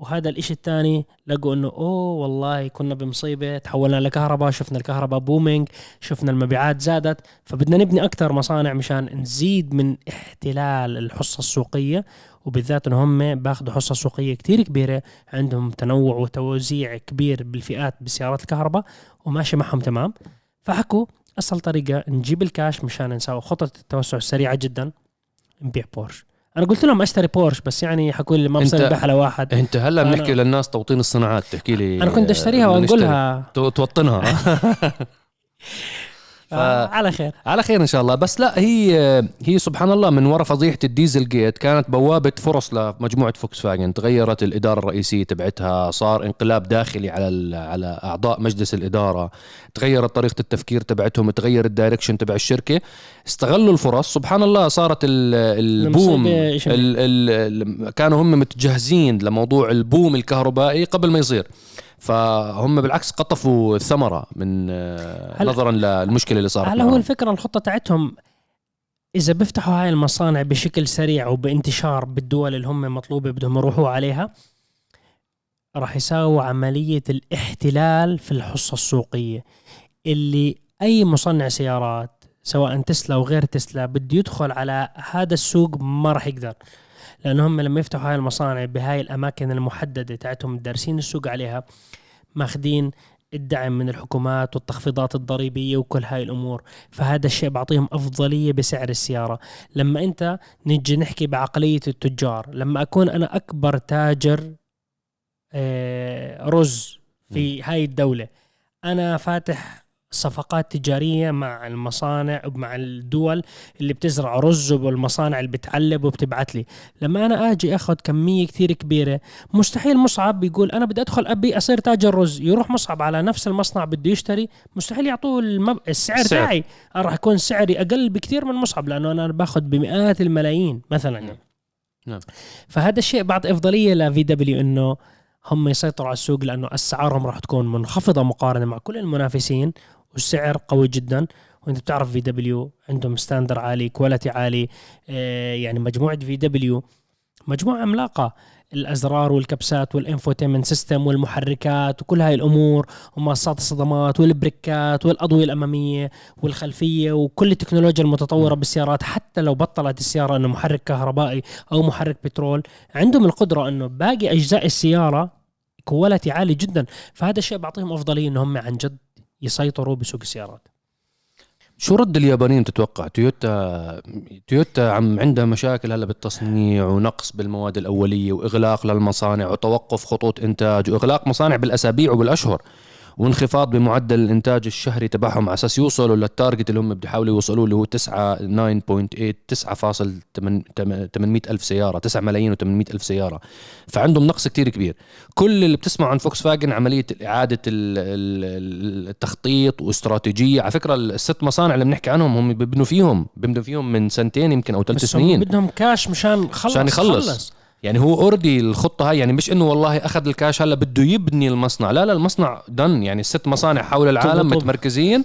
وهذا الإشي الثاني لقوا إنه أوه والله كنا بمصيبة تحولنا لكهرباء شفنا الكهرباء booming شفنا المبيعات زادت. فبدنا نبني أكثر مصانع مشان نزيد من احتلال الحصة السوقية. وبالذات ان هم بأخذوا حصة سوقية كتير كبيرة عندهم تنوع وتوزيع كبير بالفئات بسيارات الكهرباء وماشي معهم تمام. فحكوا أسهل طريقة نجيب الكاش مشان نسوي خطة التوسع السريعة جدا نبيع بورش. أنا قلت لهم أشتري بورش بس يعني حكوا لي ما بصير نبيعها لواحد. أنت هلا بنحكي للناس توطين الصناعات تحكي لي أنا كنت أشتريها. وانقلها تو- توطنها. ف... على خير. على خير إن شاء الله. بس لا هي هي سبحان الله من وراء فضيحة الديزل جيت كانت بوابة فرص لمجموعة فوكس فاجن تغيرت الإدارة الرئيسية تبعتها صار انقلاب داخلي على على أعضاء مجلس الإدارة. تغيرت طريقة التفكير تبعتهم تغير ال direction تبع الشركة. استغلوا الفرص. سبحان الله صارت البوم ال ال كانوا هم متجهزين لموضوع البوم الكهربائي قبل ما يصير. فهم بالعكس قطفوا الثمرة من نظرا للمشكلة اللي صارت هلا هو الفكرة الخطة تاعتهم إذا بيفتحوا هاي المصانع بشكل سريع وبانتشار بالدول اللي هم مطلوبة بدهم يروحوا عليها راح يساووا عملية الاحتلال في الحصة السوقية. اللي أي مصنع سيارات سواء تسلا وغير تسلا بده يدخل على هذا السوق ما راح يقدر. لأنه هم لما يفتحوا هاي المصانع بهاي الأماكن المحددة تاعتهم دارسين السوق عليها ماخذين الدعم من الحكومات والتخفيضات الضريبية وكل هاي الأمور. فهذا الشيء بعطيهم أفضلية بسعر السيارة. لما أنت نجي نحكي بعقلية التجار لما أكون أنا أكبر تاجر آه، رز في هاي الدولة أنا فاتح صفقات تجارية مع المصانع ومع الدول اللي بتزرع رز والمصانع اللي بتعلب وبتبعت لي لما أنا آجي أخذ كمية كثير كبيرة مستحيل مصعب بيقول أنا بدي أدخل أبي أصير تاجر رز يروح مصعب على نفس المصنع بده يشتري مستحيل يعطوه المب... السعر سعر. تاعي راح يكون سعري أقل بكثير من مصعب لأنه أنا باخذ بمئات الملايين مثلا نعم. نعم. فهذا الشيء بعطي أفضلية ل VW إنه هم يسيطروا على السوق لأنه أسعارهم راح تكون منخفضة مقارنة مع كل المنافسين والسعر قوي جدا. وإنت بتعرف VW عندهم standard عالي quality عالي. آه، يعني مجموعة VW. مجموعة عملاقة. الأزرار والكبسات وال infotainment system والمحركات وكل هاي الأمور. وماصات الصدمات والبريكات والأضوية الأمامية والخلفية وكل التكنولوجيا المتطورة بالسيارات. حتى لو بطلت السيارة إنه محرك كهربائي أو محرك بترول عندهم القدرة إنه باقي أجزاء السيارة quality عالي جدا. فهذا الشيء بعطيهم أفضلية إنهم عن جد يسيطروا بسوق السيارات. شو رد اليابانيين تتوقع؟ تويوتا تويوتا عم عندها مشاكل هلا بالتصنيع ونقص بالمواد الأولية وإغلاق للمصانع وتوقف خطوط إنتاج وإغلاق مصانع بالأسابيع وبالأشهر. وانخفاض بمعدل الإنتاج الشهري تبعهم. على أساس يوصلوا لل target اللي هم بيحاولوا يوصلوا اللي هو 9 9.8 9.800 ألف سيارة 9 ملايين و800 ألف سيارة. فعندهم نقص كتير كبير. كل اللي بتسمع عن فوكس فاجن عملية إعادة التخطيط واستراتيجية. على فكرة الست مصانع اللي بنحكي عنهم هم بيبنوا فيهم بيبنوا فيهم من سنتين يمكن أو ثلاث سنين. بدهم كاش مشان خلص مشان يخلص. خلص. يعني هو already الخطة هاي يعني مش إنه والله أخذ الكاش هلا بده يبني المصنع لا لا المصنع done يعني الست مصانع حول العالم متمركزين. آه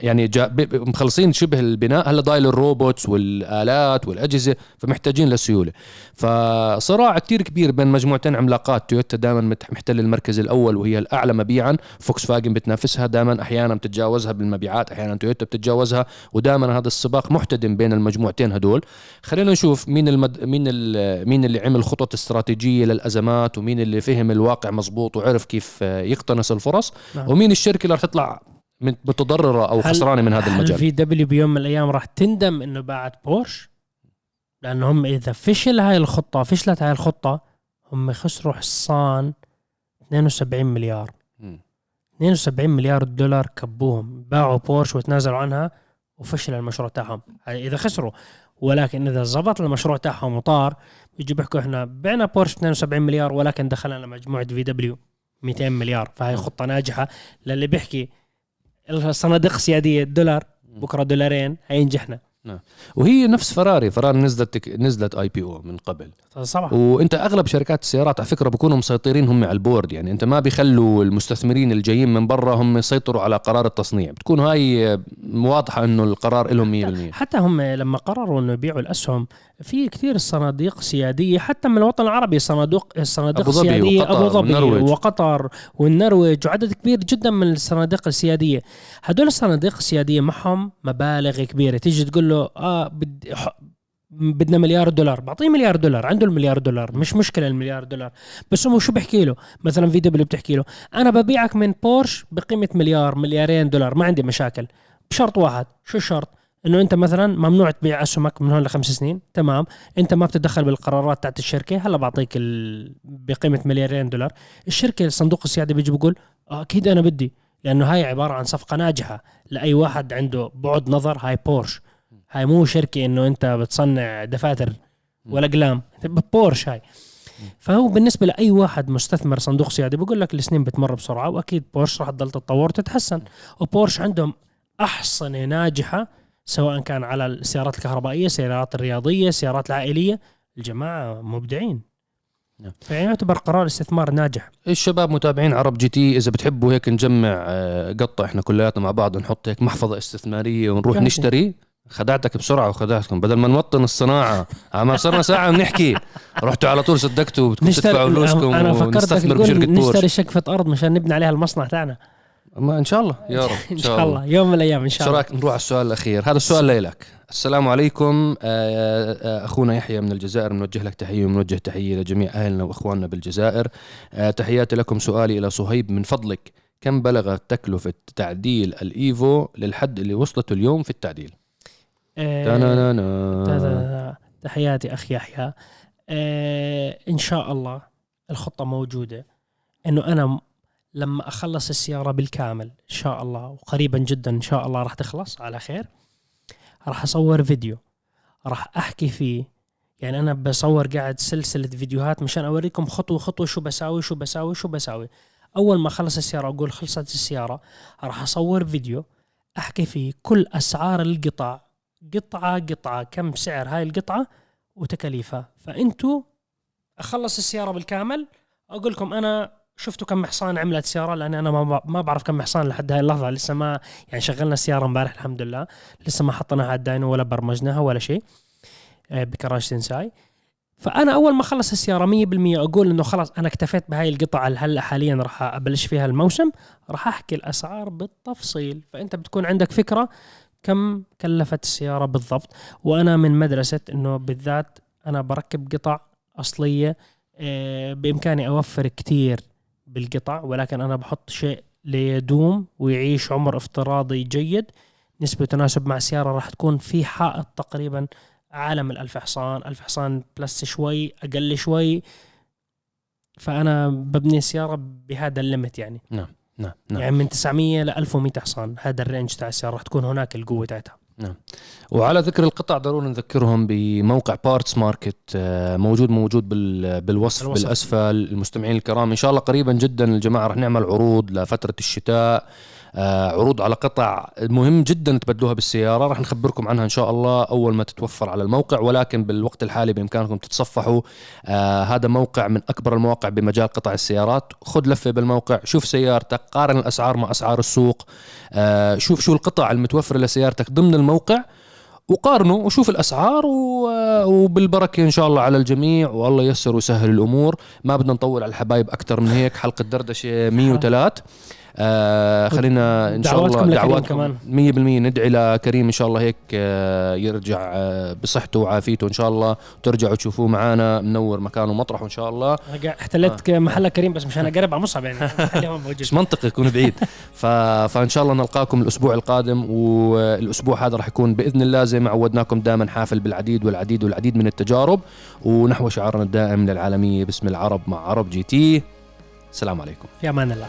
يعني مخلصين شبه البناء. هلا ضايل ال robots والآلات والأجهزة فمحتاجين للسيوله فصراع كتير كبير بين مجموعتين عملاقات. تويوتا دائما محتل المركز الأول وهي الأعلى مبيعا. فوكس فاجن بتنافسها دائما أحيانا بتتجاوزها بالمبيعات أحيانا تويوتا بتتجاوزها. ودائما هذا السباق محتدم بين المجموعتين هدول. خلينا نشوف مين المد... مين ال... مين اللي عمل خطط استراتيجية للأزمات ومين اللي فهم الواقع مزبوط وعرف كيف يقتنص الفرص. نعم. ومين الشركة اللي رح تطلع متضرره أو خسرانة من هذا المجال. هل في دبليو بيوم من الأيام راح تندم إنه باعت بورش؟ لأنه هم إذا فشل هاي الخطة فشلت هاي الخطة هم خسروا حصان 72 مليار. م. 72 مليار دولار كبوهم باعوا بورش وتنازلوا عنها وفشل المشروع تاعهم. إذا خسروا. ولكن إذا زبط المشروع تاعهم وطار بيجوا بيحكوا إحنا بعنا بورش 72 مليار ولكن دخلنا مجموعة في دبليو 200 مليار. فهي خطة ناجحة. للي بيحكي الصناديق السيادية دولار بكرة دولارين هينجحنا نعم. وهي نفس فراري فراري نزلت تك... نزلت IPO من قبل. صح وانت أغلب شركات السيارات على فكرة بيكونوا مسيطرين هم على ال board يعني انت ما بيخلوا المستثمرين الجايين من برا هم يسيطروا على قرار التصنيع. بتكون هاي واضحة إنه القرار لهم 100% حتى هم لما قرروا إنه يبيعوا الأسهم في كثير صناديق سيادية حتى من الوطن العربي صناديق الصناديق السياديه أبو ظبي وقطر والنرويج وعدد كبير جدا من الصناديق السيادية. هدول الصناديق السيادية معهم مبالغ كبيرة. تيجي تقول له آه بدي بدنا مليار دولار. بعطيه مليار دولار. عنده المليار دولار. مش مشكلة المليار دولار. بس هو شو بحكي له؟ مثلا في دبليو بتحكي له أنا ببيعك من بورش بقيمة مليار مليارين دولار. ما عندي مشاكل. بشرط واحد. شو الشرط؟ إنه أنت مثلا ممنوع تبيع أسهمك من هون لخمس سنين تمام. أنت ما بتتدخل بالقرارات تاعت الشركة. هلا بعطيك ال... بقيمة مليارين دولار. الشركة الصندوق السيادي بيجي بيقول آه أكيد أنا بدي لأنه هاي عبارة عن صفقة ناجحة. لأي واحد عنده بعد نظر هاي بورش. هاي مو شركة إنه أنت بتصنع دفاتر ولا اقلام بورش هاي. فهو بالنسبة لأي واحد مستثمر صندوق سيادي بقول لك السنين بتمر بسرعة وأكيد بورش راح تضل تتطور وتتحسن. وبورش عندهم أحصنة ناجحة سواء كان على السيارات الكهربائية السيارات الرياضية السيارات العائلية. الجماعة مبدعين. نعم. يعتبر قرار استثمار ناجح. الشباب متابعين عرب GT إذا بتحبوا هيك نجمع آه، قطة إحنا كلياتنا مع بعض ونحط هيك محفظة استثمارية ونروح كافي. نشتري. خدعتك بسرعة وخدعتكم بدل ما نوطن الصناعة. عم صرنا ساعة بنحكي رحتوا على طول صدقتوا بدكم تدفعوا فلوسكم أنا فكرتك نشتري شقفة أرض مشان نبني عليها المصنع تاعنا. ما إن شاء الله. يا رب إن شاء الله. يوم من الأيام إن شاء الله. رأيك نروح على السؤال الأخير؟ هذا السؤال لك. السلام عليكم. آه، آه، أخونا يحيى من الجزائر. بنوجه لك تحية وبنوجه تحية لجميع أهلنا وأخواننا بالجزائر. آه، تحياتي لكم. سؤالي إلى صهيب من فضلك. كم بلغت تكلفة تعديل الإيفو للحد اللي وصلته اليوم في التعديل؟ تحياتي اخ يحيى. إن شاء الله الخطة موجودة. إنه أنا لما أخلص السيارة بالكامل إن شاء الله وقريبا جدا إن شاء الله راح تخلص على خير. راح أصور فيديو راح أحكي فيه. يعني أنا بصور قاعد سلسلة فيديوهات مشان أوريكم خطوة خطوة شو بساوي شو بساوي شو بساوي. أول ما أخلص السيارة أقول خلصت السيارة راح أصور فيديو أحكي فيه كل أسعار القطع. قطعة قطعة كم سعر هاي القطعة وتكاليفها. فأنتوا أخلص السيارة بالكامل أقول لكم أنا شفتوا كم حصان عملت سيارة؟ لأن أنا ما ما بعرف كم حصان لحد هاي اللحظة. لسه ما يعني شغلنا السيارة امبارح الحمد لله. لسه ما حطيناها على ال dyno ولا برمجناها ولا شيء. آه، بكراج سنساي فأنا أول ما اخلص السيارة 100% أقول إنه خلاص أنا اكتفيت بهاي القطع اللي هلأ حاليا راح أبلش فيها الموسم. راح أحكي الأسعار بالتفصيل. فأنت بتكون عندك فكرة كم كلفت السيارة بالضبط. وأنا من مدرسة إنه بالذات أنا بركب قطع أصلية آه، بإمكاني أوفر كتير بالقطع ولكن أنا بحط شيء ليدوم ويعيش عمر افتراضي جيد. نسبة تناسب مع السيارة راح تكون في حائط تقريبا عالم الألف حصان ألف حصان بلس شوي أقل شوي. فأنا ببني السيارة بهذا ال limit يعني. نعم نعم يعني من 900 ل 1100 حصان هذا ال range تاع السيارة راح تكون هناك القوة تاعتها. وعلى ذكر القطع ضروري نذكرهم بموقع Parts Market آه، موجود موجود بال- بالوصف, بالوصف. بالأسفل المستمعين الكرام. إن شاء الله قريبا جدا الجماعة رح نعمل عروض لفترة الشتاء. عروض على قطع مهم جدا تبدلوها بالسيارة. رح نخبركم عنها إن شاء الله أول ما تتوفر على الموقع ولكن بالوقت الحالي بإمكانكم تتصفحوا. آه هذا موقع من أكبر المواقع بمجال قطع السيارات. خذ لفة بالموقع شوف سيارتك قارن الأسعار مع أسعار السوق. آه شوف شو القطع المتوفرة لسيارتك ضمن الموقع وقارنوا وشوف الأسعار. وبالبركة إن شاء الله على الجميع. والله ييسر ويسهل الأمور. ما بدنا نطول على الحبايب أكثر من هيك. حلقة دردشة 103 آه خلينا إن شاء الله دعواتكم لكريم دعواتكم كمان. 100% ندعي لكريم إن شاء الله هيك آه يرجع آه بصحته وعافيته إن شاء الله. وترجعوا تشوفوه معنا منور مكانه ومطرحه إن شاء الله. احتلت محل كريم بس مشان أقرب على مصعب يعني. مش منطقي يكون بعيد. ف... فإن شاء الله نلقاكم الأسبوع القادم والأسبوع هذا راح يكون بإذن الله زي ما عودناكم دائما حافل بالعديد والعديد والعديد من التجارب. ونحو شعارنا الدائم للعالمية باسم العرب مع عرب جي تي. السلام عليكم. في أمان الله.